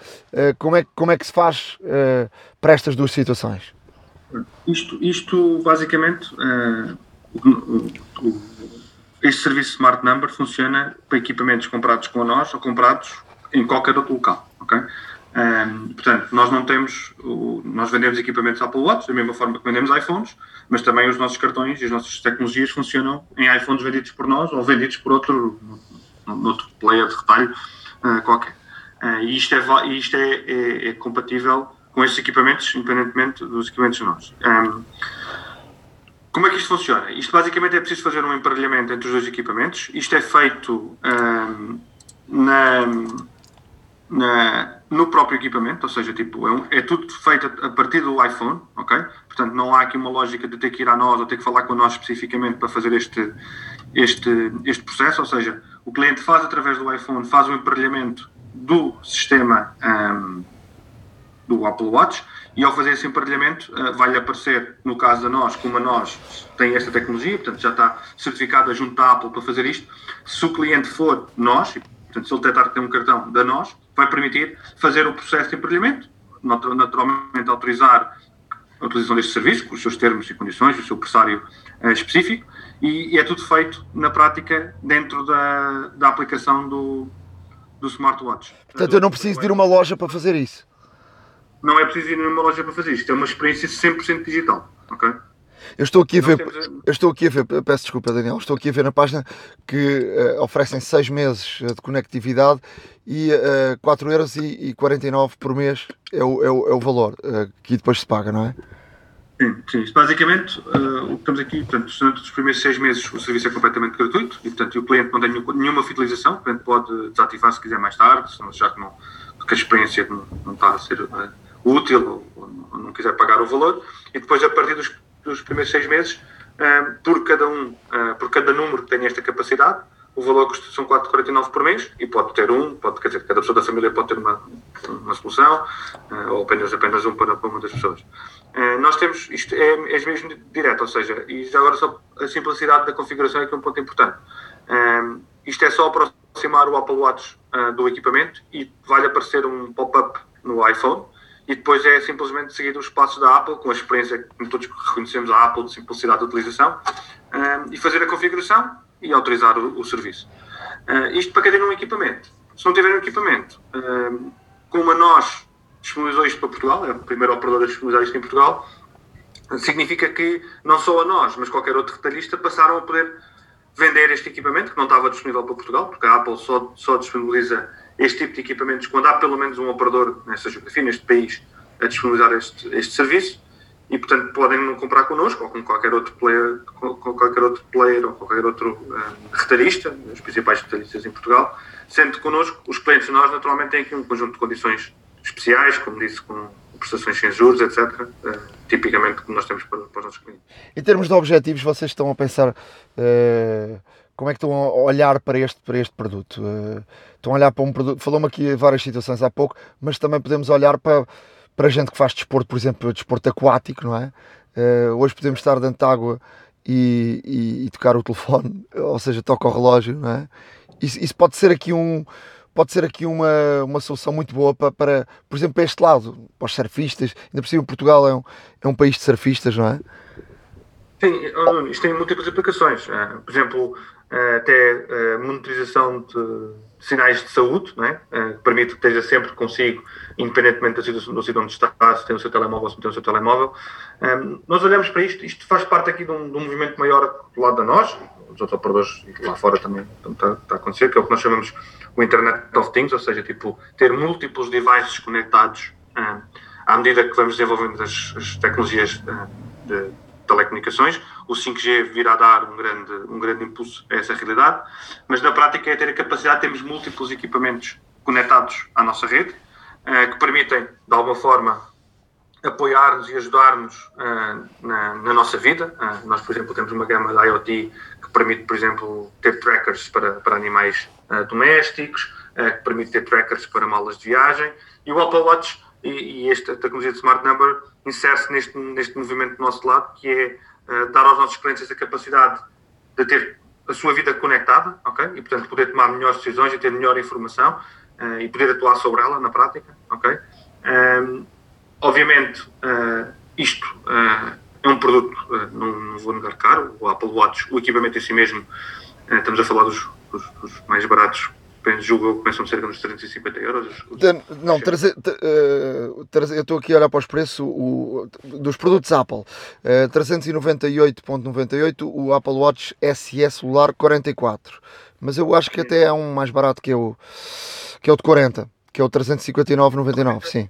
como, é, como é que se faz para estas duas situações? Isto, isto basicamente, uh, este serviço Smart Number funciona para equipamentos comprados com nós ou comprados em qualquer outro local, ok? Um, ehm, portanto, nós não temos, nós vendemos equipamentos Apple Watch da mesma forma que vendemos iPhones, mas também os nossos cartões e as nossas tecnologias funcionam em iPhones vendidos por nós ou vendidos por outro, outro player de retalho uh, qualquer. Uh, e isto, é, isto é, é, é compatível com estes equipamentos, independentemente dos equipamentos nossos. Um, como é que isto funciona? Isto basicamente é preciso fazer um emparelhamento entre os dois equipamentos. Isto é feito um, na, na, no próprio equipamento, ou seja, tipo, é, um, é, tudo feito a partir do iPhone, ok? Portanto, não há aqui uma lógica de ter que ir a nós ou ter que falar com nós especificamente para fazer este, este, este processo, ou seja, o cliente faz através do iPhone, faz o emparelhamento do sistema um, do Apple Watch e ao fazer esse emparelhamento uh, vai-lhe aparecer, no caso da nós, como a nós tem esta tecnologia, portanto já está certificada junto à Apple para fazer isto. Se o cliente for nós, Portanto, se ele detectar que tem um cartão da nós, vai permitir fazer o processo de emparelhamento, naturalmente autorizar a utilização deste serviço, com os seus termos e condições, o seu pressário uh, específico, e, é tudo feito na prática dentro da, da aplicação do, do smartwatch. Portanto, eu não preciso de ir a uma loja para fazer isso. Não é preciso ir a uma loja para fazer isto, é uma experiência 100% digital, ok? Eu estou aqui a ver, eu estou aqui a ver, peço desculpa Daniel, estou aqui a ver na página que uh, oferecem 6 meses de conectividade e uh, 4,49€ por mês é o, é o, é o valor uh, que depois se paga, não é? Sim, sim. Basicamente, uh, o que estamos aqui, portanto, durante os primeiros seis meses o serviço é completamente gratuito e, portanto, o cliente não tem nenhuma fidelização, o cliente pode desativar se quiser mais tarde, se não achar que, não, que a experiência não, não está a ser útil não quiser pagar o valor. E depois, a partir dos, dos primeiros seis meses, uh, por, cada um, por cada número que tem esta capacidade, o valor custa são 4,49 por mês e pode ter um, pode, quer dizer, cada pessoa da família pode ter uma, uma solução ou apenas, apenas um para, para uma das pessoas. Uh, nós temos, isto é, é mesmo direto, ou seja, e já agora só a simplicidade da configuração é que é um ponto importante. Uh, isto é só aproximar o Apple Watch uh, do equipamento e vai aparecer um pop-up no iPhone e depois é simplesmente seguir os passos da Apple, com a experiência que todos reconhecemos a Apple de simplicidade de utilização, e fazer a configuração e autorizar o, o serviço. isto para quem tem um equipamento. Se não tiver um equipamento, como a nós disponibilizou isto para Portugal, é o primeiro operador a disponibilizar isto em Portugal, significa que não só a nós, mas qualquer outro retalhista passaram a poder vender este equipamento, que não estava disponível para Portugal, porque a Apple só, só disponibiliza este tipo de equipamentos quando há pelo menos um operador nesta geografia, neste país, a disponibilizar este, este serviço e portanto podem comprar connosco ou com qualquer outro player, com, qualquer outro player ou qualquer outro um, retalhista, os principais retalhistas em Portugal, sendo que connosco os clientes nós naturalmente têm aqui um conjunto de condições especiais, como disse, com prestações sem juros, etc. Uh, eh, tipicamente como nós temos para, para, os nossos clientes. Em termos de objetivos, vocês estão a pensar uh, como é que estão a olhar para este, para este produto? Uh, estão a olhar para um produto, falou-me aqui várias situações há pouco, mas também podemos olhar para, para gente que faz desporto, por exemplo, desporto aquático, não é? hoje podemos estar dentro de água e, e, e, tocar o telefone, ou seja, toca o relógio, não é? Isso, isso pode ser aqui um pode ser aqui uma, uma solução muito boa para, para, por exemplo, para este lado, para os surfistas. Ainda por cima, Portugal é um, é um país de surfistas, não é? Sim, isto tem múltiplas aplicações. Eh, por exemplo, eh, até eh, monitorização de sinais de saúde, não é? que permite que esteja sempre consigo, independentemente da situação, do sítio onde está, se tem o seu telemóvel, se não tem o seu telemóvel. Nós olhamos para isto, isto faz parte aqui de um, de um movimento maior do lado da nós, os outros operadores lá fora também está, está a acontecer, que é o que nós chamamos o Internet of Things, ou seja, tipo, ter múltiplos devices conectados uh, à medida que vamos desenvolvendo as, as tecnologias uh, de telecomunicações. O 5G virá dar um grande, um grande impulso a essa realidade, mas na prática é ter a capacidade de termos múltiplos equipamentos conectados à nossa rede, uh, que permitem, de alguma forma, apoiar-nos e ajudar-nos uh, na, na, nossa vida. Uh, nós, por exemplo, temos uma gama de IoT que permite, por exemplo, ter trackers para, para animais domésticos, que permite ter trackers para malas de viagem. E o Apple Watch e, e esta tecnologia de Smart Number insere-se neste, neste movimento do nosso lado, que é dar aos nossos clientes essa capacidade de ter a sua vida conectada, ok? E, portanto, poder tomar melhores decisões e ter melhor informação e poder atuar sobre ela na prática, ok? Um, Obviamente, uh, isto uh, é um produto, uh, não, não, vou negar caro, o Apple Watch, o equipamento em si mesmo, estamos a falar dos, dos, dos mais baratos, julgo eu começam cerca dos 350 euros. Os, não, traze, uh, traze, eu estou aqui a olhar para os preços o, dos produtos Apple. Uh, 398.98 o Apple Watch SE celular 44. Mas eu acho que até é um mais barato que, o que é o de 40, que é o 359.99, sim.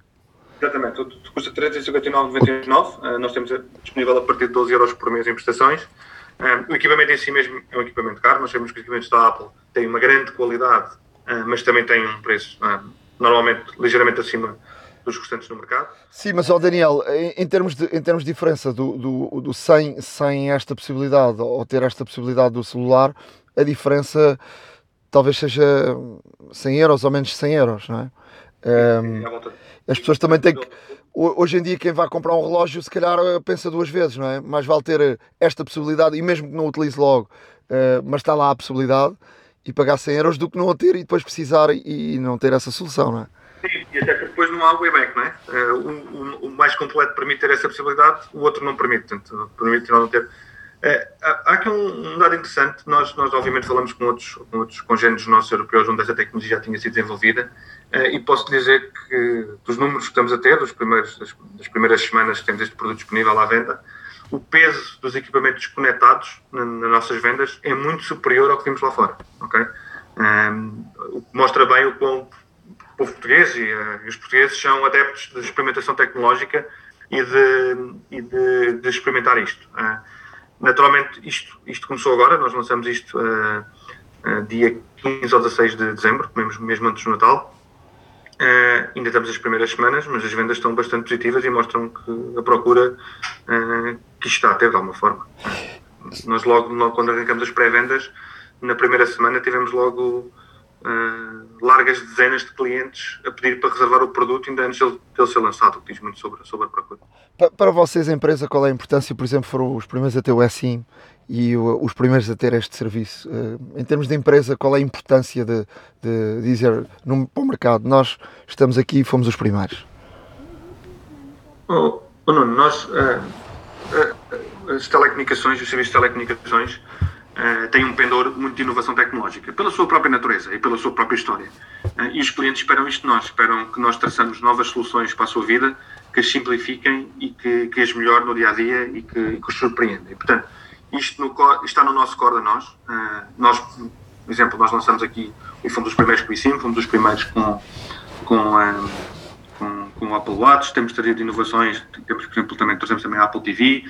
Exatamente, o custa 359,99. Uh, nós temos disponível a partir de 12 euros por mês em prestações. O equipamento em si mesmo é um equipamento caro. Nós sabemos que os equipamentos da Apple têm uma grande qualidade, mas também têm um preço normalmente ligeiramente acima dos restantes no mercado. Sim, mas ó Daniel, em, em, termos de, em termos de diferença do, do, do sem, sem esta possibilidade ou ter esta possibilidade do celular, a diferença talvez seja 100 euros ou menos 100 euros, não é? Um, as pessoas também têm que. Hoje em dia, quem vai comprar um relógio, se calhar eh, pensa duas vezes, não é? Mais vale ter eh, esta possibilidade, e mesmo que não utilize logo, uh, mas está lá a possibilidade, e pagar 100 euros do que não a ter e depois precisar e não ter essa solução, não é? Sim, e até porque depois não há o wayback, não é? Uh, o, o, mais completo permite ter essa possibilidade, o outro não permite, portanto, permite não ter. Uh, há aqui um, um, dado interessante, nós, nós obviamente falamos com outros, com outros congêneres nossos europeus onde essa tecnologia já tinha sido desenvolvida uh, e posso dizer que dos números que estamos a ter, dos primeiros, das, das, primeiras semanas que temos este produto disponível à venda, o peso dos equipamentos conectados na, nas nossas vendas é muito superior ao que vimos lá fora, ok? Um, mostra bem o quão o povo português e, uh, os portugueses são adeptos de experimentação tecnológica e de, e de, de experimentar isto. Uh, naturalmente, isto, isto começou agora, nós lançamos isto uh, dia 15 ou 16 de dezembro, mesmo, mesmo antes do Natal. ainda estamos as primeiras semanas, mas as vendas estão bastante positivas e mostram que a procura que isto está a ter de alguma forma. Nós logo, logo quando arrancamos as pré-vendas, na primeira semana tivemos logo uh, largas dezenas de clientes a pedir para reservar o produto ainda antes dele, dele ser lançado, o que diz muito sobre, sobre a procura. Para vocês, a empresa, qual é a importância? Por exemplo, foram os primeiros a ter o SIM e os primeiros a ter este serviço. Uh, em termos de empresa, qual é a importância de, de dizer no, para o mercado, nós estamos aqui e fomos os primeiros? Oh, oh Nuno, nós, uh, as telecomunicações, os serviços de telecomunicações, uh, tem um pendor muito de inovação tecnológica, pela sua própria natureza e pela sua própria história. Uh, e os clientes esperam isto de nós, esperam que nós traçamos novas soluções para a sua vida, que as simplifiquem e que, que as melhor no dia a dia e que, que os surpreendem. Portanto, isto no, está no nosso core nós. Uh, nós, por exemplo, nós lançamos aqui, e fomos os primeiros com o eSIM, fomos os primeiros com, com, com, com Apple Watch, temos trazido inovações, temos, por exemplo, também trazemos também a Apple TV,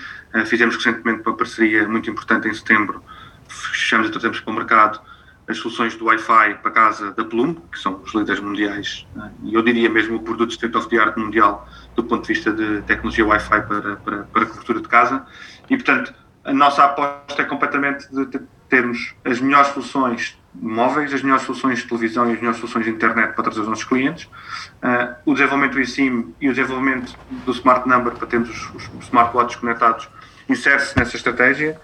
fizemos recentemente uma parceria muito importante em setembro fechamos e trazemos para o mercado as soluções do Wi-Fi para casa da Plum, que são os líderes mundiais, né? e eu diria mesmo o produto state of the art mundial do ponto de vista de tecnologia Wi-Fi para, para, para cobertura de casa. E, portanto, a nossa aposta é completamente de termos as melhores soluções móveis, as melhores soluções de televisão e as melhores soluções de internet para trazer os nossos clientes. Uh, o desenvolvimento do eSIM e o desenvolvimento do Smart Number para termos os, os smartwatches conectados insere-se nessa estratégia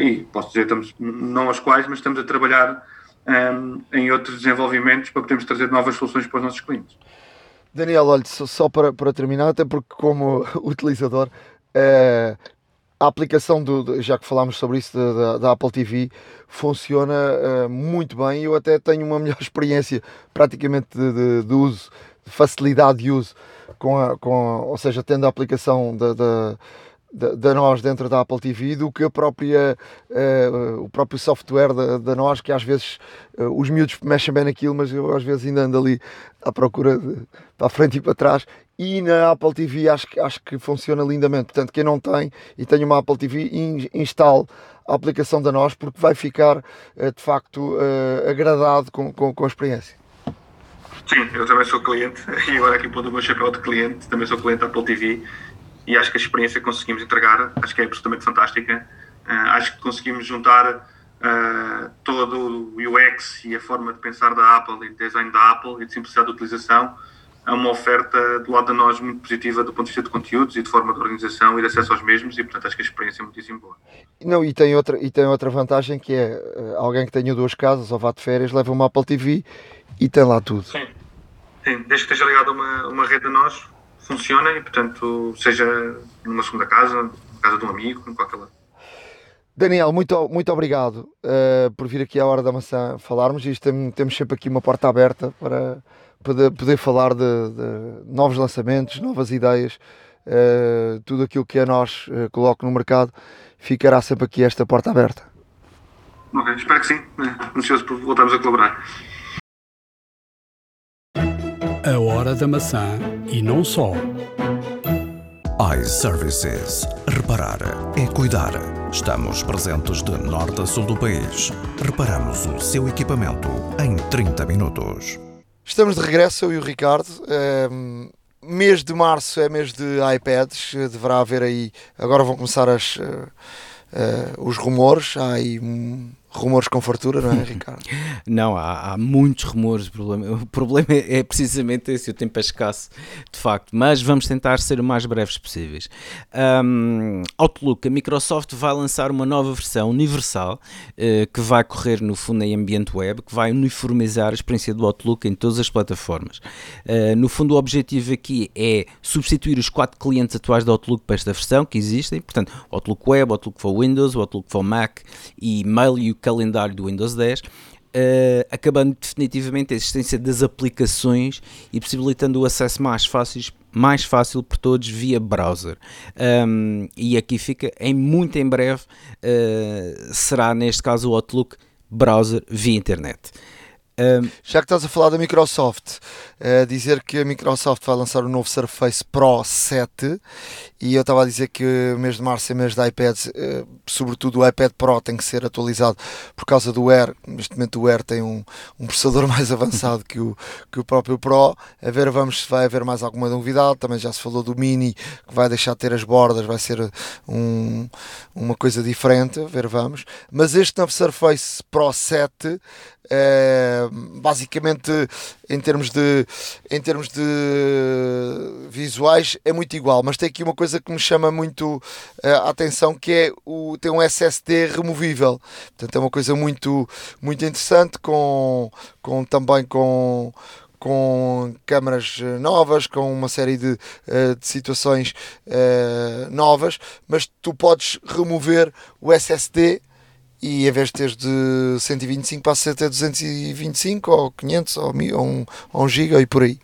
e posso dizer, estamos, não as quais, mas estamos a trabalhar um, em outros desenvolvimentos para podermos trazer novas soluções para os nossos clientes. Daniel, olha, só, para, para terminar, até porque como utilizador, uh, a aplicação, do, já que falámos sobre isso, da, da Apple TV, funciona uh, muito bem. Eu até tenho uma melhor experiência praticamente de, de, de uso, de facilidade de uso, com a, com a, ou seja, tendo a aplicação da, da da, nós dentro da Apple TV do que a própria, uh, o próprio software da, da nós, que às vezes uh, os miúdos mexem bem naquilo, mas eu às vezes ainda ando ali à procura de, para a frente e para trás. E na Apple TV acho, acho que funciona lindamente. Portanto, quem não tem e tem uma Apple TV, in, instale a aplicação da nós, porque vai ficar uh, de facto agradado com, com, com a experiência. Sim, eu também sou cliente e agora aqui pondo o meu chapéu de cliente, também sou cliente da Apple TV e acho que a experiência que conseguimos entregar, acho que é absolutamente fantástica. Uh, acho que conseguimos juntar uh, todo o UX e a forma de pensar da Apple e de design da Apple e de simplicidade de utilização a uma oferta do lado de nós muito positiva do ponto de vista de conteúdos e de forma de organização e de acesso aos mesmos e portanto acho que a experiência é muitíssimo boa. Não, e tem outra, e tem outra vantagem que é uh, alguém que tenha duas casas ou vá de férias leva uma Apple TV e tem lá tudo. Sim, Sim. desde que esteja ligado a uma, uma rede a nós funciona e, portanto, seja numa segunda casa, na casa de um amigo, em qualquer lado. Daniel, muito, muito obrigado uh, por vir aqui à Hora da Maçã falarmos. Isto tem, temos sempre aqui uma porta aberta para poder, poder falar de, de novos lançamentos, novas ideias, uh, tudo aquilo que a nós uh, coloque no mercado, ficará sempre aqui esta porta aberta. Ok, espero que sim. É, ansioso por voltarmos a colaborar. A Hora da Maçã e não só. iServices. Reparar é cuidar. Estamos presentes de norte a sul do país. Reparamos o seu equipamento em 30 minutos. Estamos de regresso, eu e o Ricardo. Um, mês de março é mês de iPads. Deverá haver aí. Agora vão começar as, uh, uh, os rumores. Há aí um, rumores com fartura, não é, Ricardo? não, há, há, muitos rumores. O problema, o problema é, é precisamente esse: o tempo é escasso, de facto. Mas vamos tentar ser o mais breves possíveis. Um, Outlook, a Microsoft vai lançar uma nova versão universal uh, que vai correr no fundo em ambiente web, que vai uniformizar a experiência do Outlook em todas as plataformas. Uh, no fundo, o objetivo aqui é substituir os quatro clientes atuais do Outlook para esta versão que existem. Portanto, Outlook Web, Outlook for Windows, Outlook for Mac e Mail e calendário do Windows 10, uh, eh, acabando definitivamente a existência das aplicações e possibilitando o acesso mais fácil, mais fácil por todos via browser. Um, e aqui fica, em muito em breve, uh, será neste caso o Outlook browser via internet. Um, Já que estás a falar da Microsoft, uh, dizer que a Microsoft vai lançar o novo Surface Pro 7 e eu estava a dizer que mês de março é mês de iPads, uh, sobretudo o iPad Pro tem que ser atualizado por causa do Air. Neste momento o Air tem um, um processador mais avançado que o, que o próprio Pro. A ver, vamos se vai haver mais alguma novidade. Também já se falou do Mini que vai deixar de ter as bordas, vai ser um, uma coisa diferente. A ver, vamos. Mas este novo Surface Pro 7 é, basicamente em termos de em termos de visuais é muito igual. Mas tem aqui uma coisa que me chama muito uh, a atenção que é o tem um SSD removível. Portanto é uma coisa muito muito interessante com com também com com câmaras novas, com uma série de, de situações novas, mas tu podes remover o SSD e em vez de teres de 125 passa a ter 225 ou 500 ou, 1000, ou, um, ou 1 giga e por aí.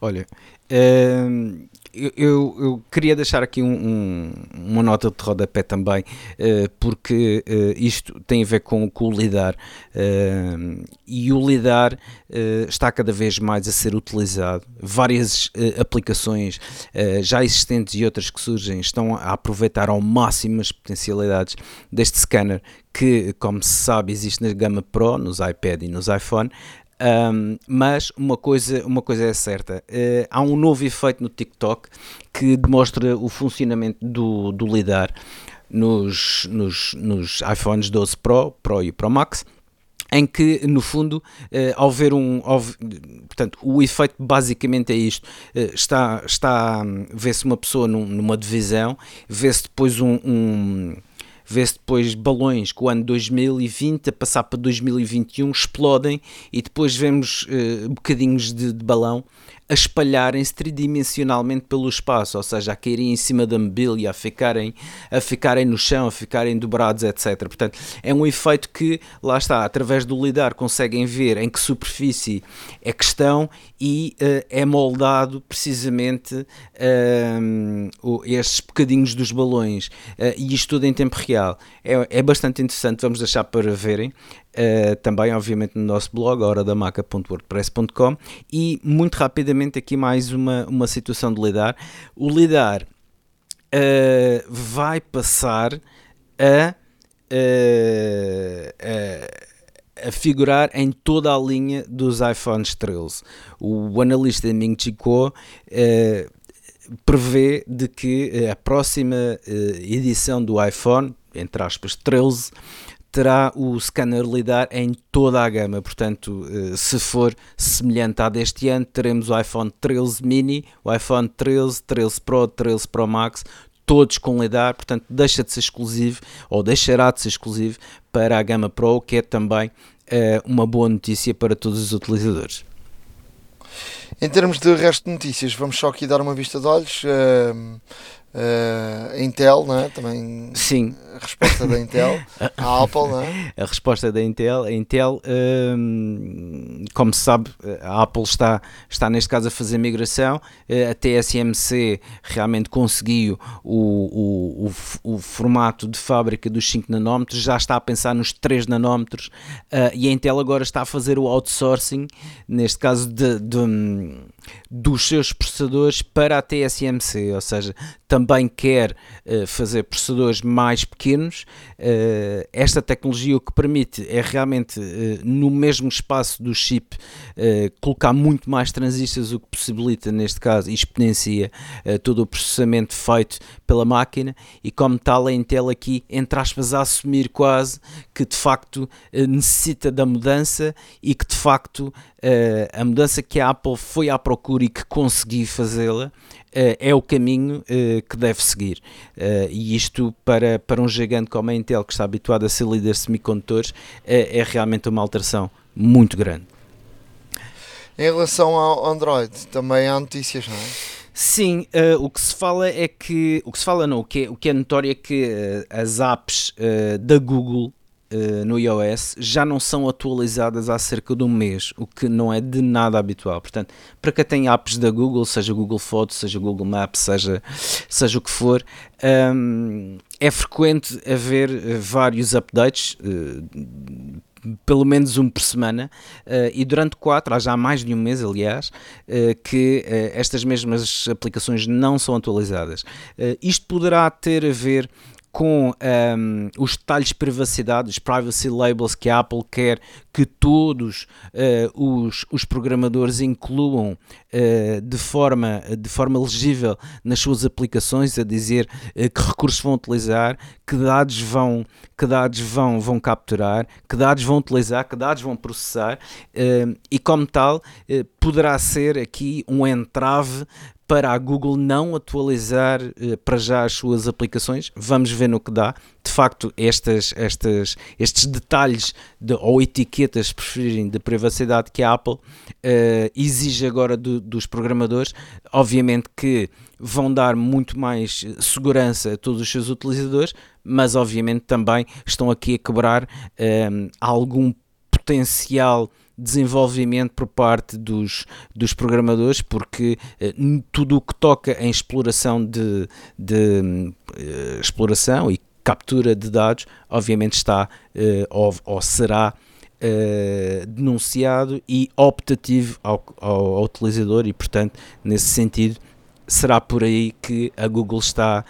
Olha, uh, eu, eu, queria deixar aqui um, um, uma nota de rodapé também, uh, porque uh, isto tem a ver com, com o lidar uh, e o lidar está cada vez mais a ser utilizado. Várias aplicações já existentes e outras que surgem estão a aproveitar ao máximo as potencialidades deste scanner que, como se sabe, existe na gama Pro, nos iPad e nos iPhone, um, mas uma coisa, uma coisa é certa: uh, há um novo efeito no TikTok que demonstra o funcionamento do, do LIDAR nos, nos, nos iPhones 12 Pro, Pro e Pro Max em que no fundo uh, ao ver um ao, portanto o efeito basicamente é isto. Uh, está está vê-se uma pessoa num, numa divisão vê-se depois um, um vê-se depois balões que o ano 2020 a passar para 2021 explodem e depois vemos uh, bocadinhos de, de balão a espalharem-se tridimensionalmente pelo espaço, ou seja, a caírem em cima da mobília, a ficarem, a ficarem no chão, a ficarem dobrados, etc. Portanto, é um efeito que, lá está, através do lidar conseguem ver em que superfície é que estão e uh, é moldado precisamente uh, estes bocadinhos dos balões uh, e isto tudo em tempo real. É, é bastante interessante, vamos deixar para verem. Uh, também, obviamente, no nosso blog, horadamaca.wordpress.com e muito rapidamente aqui mais uma, uma situação de lidar. O lidar uh, vai passar a, uh, a, a, figurar em toda a linha dos iPhones 13. O analista Ming Chi Kuo prevê de que a próxima edição do iPhone, entre aspas 13, terá o scanner lidar em toda a gama. Portanto, eh, se for semelhante à deste ano, teremos o iPhone 13 mini, o iPhone 13, 13 Pro, 13 Pro Max, todos com lidar, portanto deixa de ser exclusivo ou deixará de ser exclusivo para a gama Pro, que é também uh, uma boa notícia para todos os utilizadores. Em termos de resto de notícias, vamos só aqui dar uma vista de olhos. Uh, Uh, a Intel, não é? Também Sim. a resposta da Intel, a Apple, não é? A resposta da Intel, a Intel, uh, como se sabe, a Apple está, está neste caso a fazer migração, uh, a TSMC realmente conseguiu o, o, o, o, formato de fábrica dos 5 nanómetros, já está a pensar nos 3 nanómetros uh, e a Intel agora está a fazer o outsourcing, neste caso de, de um, dos seus processadores para a TSMC, ou seja, também quer uh, fazer processadores mais pequenos. Uh, esta tecnologia o que permite é realmente, uh, no mesmo espaço do chip, colocar muito mais transistores, o que possibilita, neste caso, e exponencia todo o processamento feito pela máquina. E como tal, a Intel aqui, entre aspas, a assumir quase que de facto necessita da mudança e que de facto a mudança que a Apple foi à procura e que conseguiu fazê-la uh, é o caminho uh, que deve seguir. Uh, e isto, para, para um gigante como a Intel, que está habituado a ser líder de semicondutores, é realmente uma alteração muito grande. Em relação ao Android, também há notícias, não é? Sim, uh, o que se fala é que. O que se fala não, o que é, o que é notório é que uh, as apps uh, da Google uh, no iOS já não são atualizadas há cerca de um mês, o que não é de nada habitual. Portanto, para quem tem apps da Google, seja Google Fotos, seja Google Maps, seja, seja o que for, um, é frequente haver eh, vários updates. Uh, pelo menos um por semana, uh, e durante quatro, há já mais de um mês, aliás, uh, que uh, estas mesmas aplicações não são atualizadas. isto poderá ter a ver com um, os detalhes de privacidade, os privacy labels que a Apple quer que todos uh, os, os, programadores incluam uh, de, forma, de forma legível nas suas aplicações, a dizer uh, que recursos vão utilizar, que dados vão, que dados vão, vão capturar, que dados vão utilizar, que dados vão processar, e como tal, poderá ser aqui um entrave para a Google não atualizar uh, para já as suas aplicações. Vamos ver no que dá. De facto, estas, estas, estes detalhes de, ou etiquetas, preferirem, de privacidade que a Apple uh, exige agora do, dos programadores, obviamente que vão dar muito mais segurança a todos os seus utilizadores, mas obviamente também estão aqui a quebrar uh, algum potencial desenvolvimento por parte dos, dos programadores, porque eh, tudo o que toca em exploração de, de eh, exploração e captura de dados, obviamente está eh, ou, ou será denunciado e optativo ao, ao, ao utilizador e, portanto, nesse sentido, será por aí que a Google está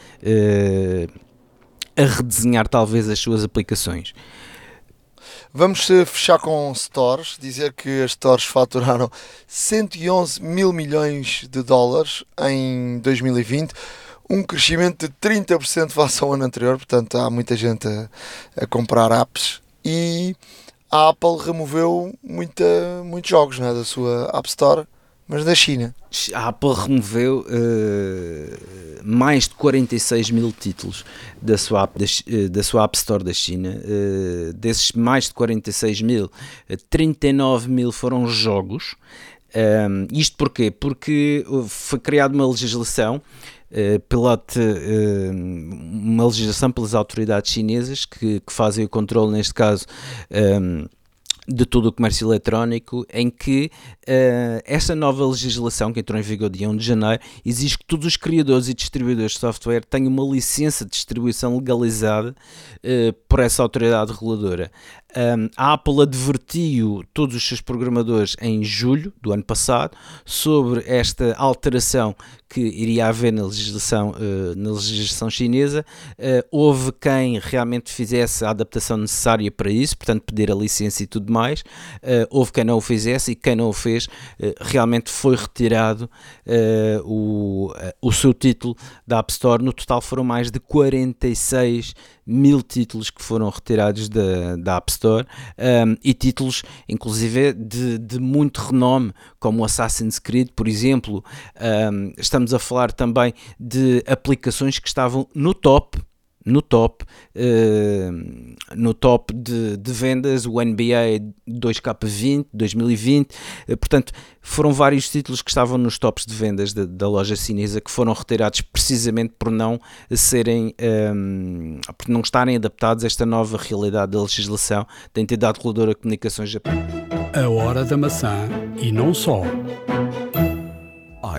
a redesenhar talvez as suas aplicações. Vamos fechar com stores, dizer que as stores faturaram 111 mil milhões de dólares em 2020, um crescimento de 30% face ao ano anterior, portanto há muita gente a, a comprar apps e a Apple removeu muita, muitos jogos né, da sua App Store mas da China. A Apple removeu uh, mais de 46 mil títulos da sua App, da, eh, da sua app Store da China. Uh, desses mais de 46 mil, 39 mil foram jogos. Um, isto porquê? Porque foi criada uma legislação pela uma legislação pelas autoridades chinesas que, que, fazem o controle, neste caso, um, de todo o comércio eletrónico, em que uh, esta nova legislação, que entrou em vigor dia 1 de janeiro, exige que todos os criadores e distribuidores de software tenham uma licença de distribuição legalizada uh, por essa autoridade reguladora. Um, a Apple advertiu todos os seus programadores em julho do ano passado sobre esta alteração que iria haver na legislação, uh, na legislação chinesa. Uh, houve quem realmente fizesse a adaptação necessária para isso, portanto, pedir a licença e tudo mais. Uh, houve quem não o fizesse e quem não o fez realmente foi retirado o, o seu título da App Store. No total foram mais de 46 mil títulos que foram retirados da, da App Store um, e títulos, inclusive, de, de muito renome, como Assassin's Creed, por exemplo. Um, estamos a falar também de aplicações que estavam no top no top, uh, no top de, de, vendas, o NBA 2K20 2020, uh, portanto foram vários títulos que estavam nos tops de vendas de, da loja chinesa que foram retirados precisamente por não serem, um, ehm, por não estarem adaptados a esta nova realidade da legislação da entidade reguladora de comunicações japonesa. A hora da maçã e não só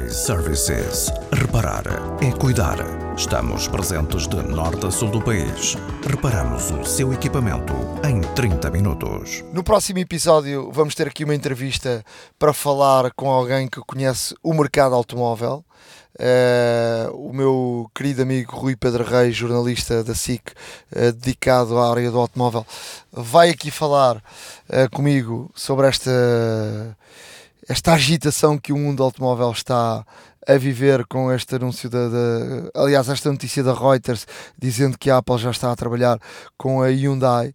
iServices. Reparar é cuidar. Estamos presentes de norte a sul do país. Reparamos o seu equipamento em 30 minutos. No próximo episódio vamos ter aqui uma entrevista para falar com alguém que conhece o mercado automóvel. Uh, o meu querido amigo Rui Pedro Reis, jornalista da SIC, uh, dedicado à área do automóvel, vai aqui falar uh, comigo sobre esta, esta agitação que o mundo automóvel está a viver com este anúncio da, da, aliás esta notícia da Reuters dizendo que a Apple já está a trabalhar com a Hyundai.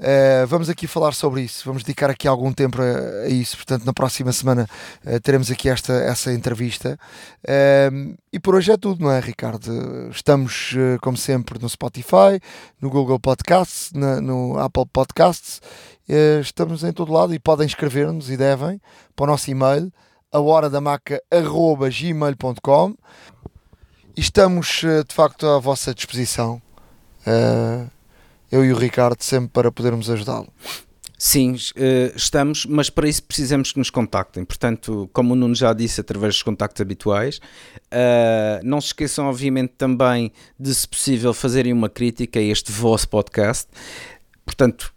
Uh, vamos aqui falar sobre isso vamos dedicar aqui algum tempo a, a isso. Portanto na próxima semana uh, teremos aqui esta essa entrevista. Uh, e por hoje é tudo não é Ricardo? Estamos como sempre no Spotify no Google Podcasts na, no Apple Podcasts estamos em todo lado e podem escrever-nos e devem para o nosso e-mail a hora da Estamos eh, de facto à vossa disposição, uh, eu e o Ricardo, sempre para podermos ajudá-lo. Sim, eh, estamos, mas para isso precisamos que nos contactem. Portanto, como o Nuno já disse, através dos contactos habituais. não se esqueçam, obviamente, também de, se possível, fazerem uma crítica a este vosso podcast. Portanto,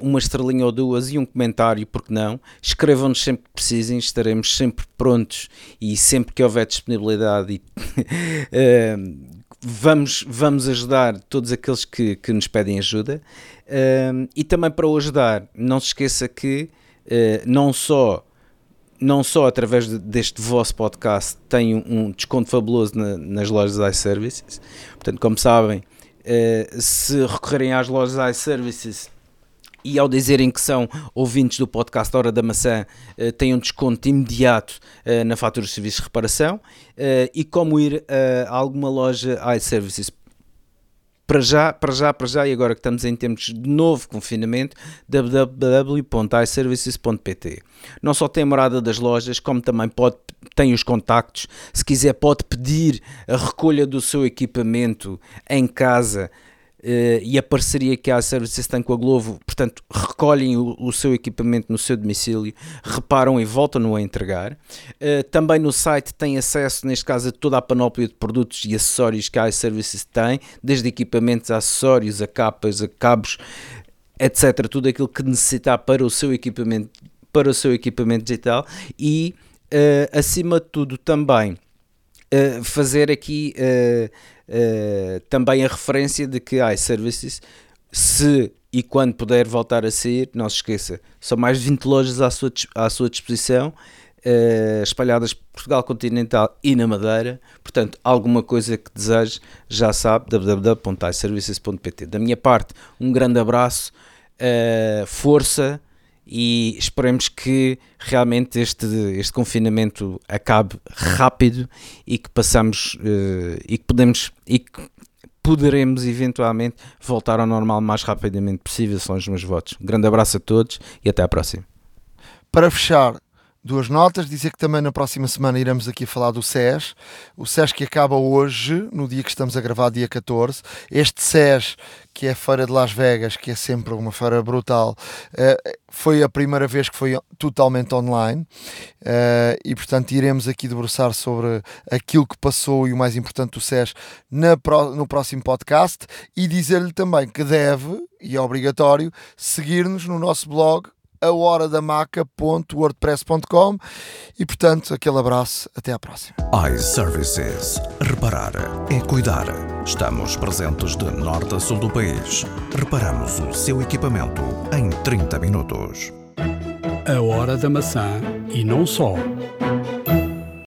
uma estrelinha ou duas e um comentário, porque não? Escrevam-nos sempre que precisem, estaremos sempre prontos e sempre que houver disponibilidade e, uh, vamos, vamos ajudar todos aqueles que, que nos pedem ajuda. Uh, e também para o ajudar, não se esqueça que não só não só através de, deste vosso podcast tem um, um desconto fabuloso na, nas lojas iServices. Portanto, como sabem, uh, se recorrerem às lojas iServices e ao dizerem que são ouvintes do podcast Hora da Maçã, uh, têm um desconto imediato uh, na fatura de serviços de reparação uh, e como ir a alguma loja iServices. Para já, para já, para já, e agora que estamos em tempos de novo confinamento, www.iservices.pt. Não só tem a morada das lojas, como também pode, tem os contactos. Se quiser, pode pedir a recolha do seu equipamento em casa Uh, e a parceria que a Services tem com a Glovo, portanto, recolhem o, o, seu equipamento no seu domicílio, reparam e voltam-no a entregar. Uh, também no site tem acesso, neste caso, a toda a panóplia de produtos e acessórios que a iServices tem, desde equipamentos a acessórios, a capas, a cabos, etc. Tudo aquilo que necessitar para o seu equipamento, para o seu equipamento digital e, uh, acima de tudo, também fazer aqui uh, também a referência de que iServices, se e quando puder voltar a sair, não se esqueça, são mais de 20 lojas à sua, à sua disposição, uh, espalhadas por Portugal continental e na Madeira. Portanto, alguma coisa que deseje, já sabe, www.iservices.pt. Da minha parte, um grande abraço, uh, força e esperemos que realmente este, este confinamento acabe rápido e que passamos uh, e que podemos e que poderemos eventualmente voltar ao normal mais rapidamente possível, são os meus votos. Um grande abraço a todos e até à próxima. Para fechar, duas notas. Dizer que também na próxima semana iremos aqui falar do SES. O SES que acaba hoje, no dia que estamos a gravar, dia 14. Este SES, que é a Feira de Las Vegas, que é sempre uma feira brutal, eh, foi a primeira vez que foi totalmente online. Eh, e portanto iremos aqui debruçar sobre aquilo que passou e o mais importante do SES no próximo podcast. E dizer-lhe também que deve, e é obrigatório, seguir-nos no nosso blog a hora da maca.wordpress.com e portanto aquele abraço, até à próxima. iServices. Reparar é cuidar. Estamos presentes de norte a sul do país. Reparamos o seu equipamento em 30 minutos. A hora da maçã e não só.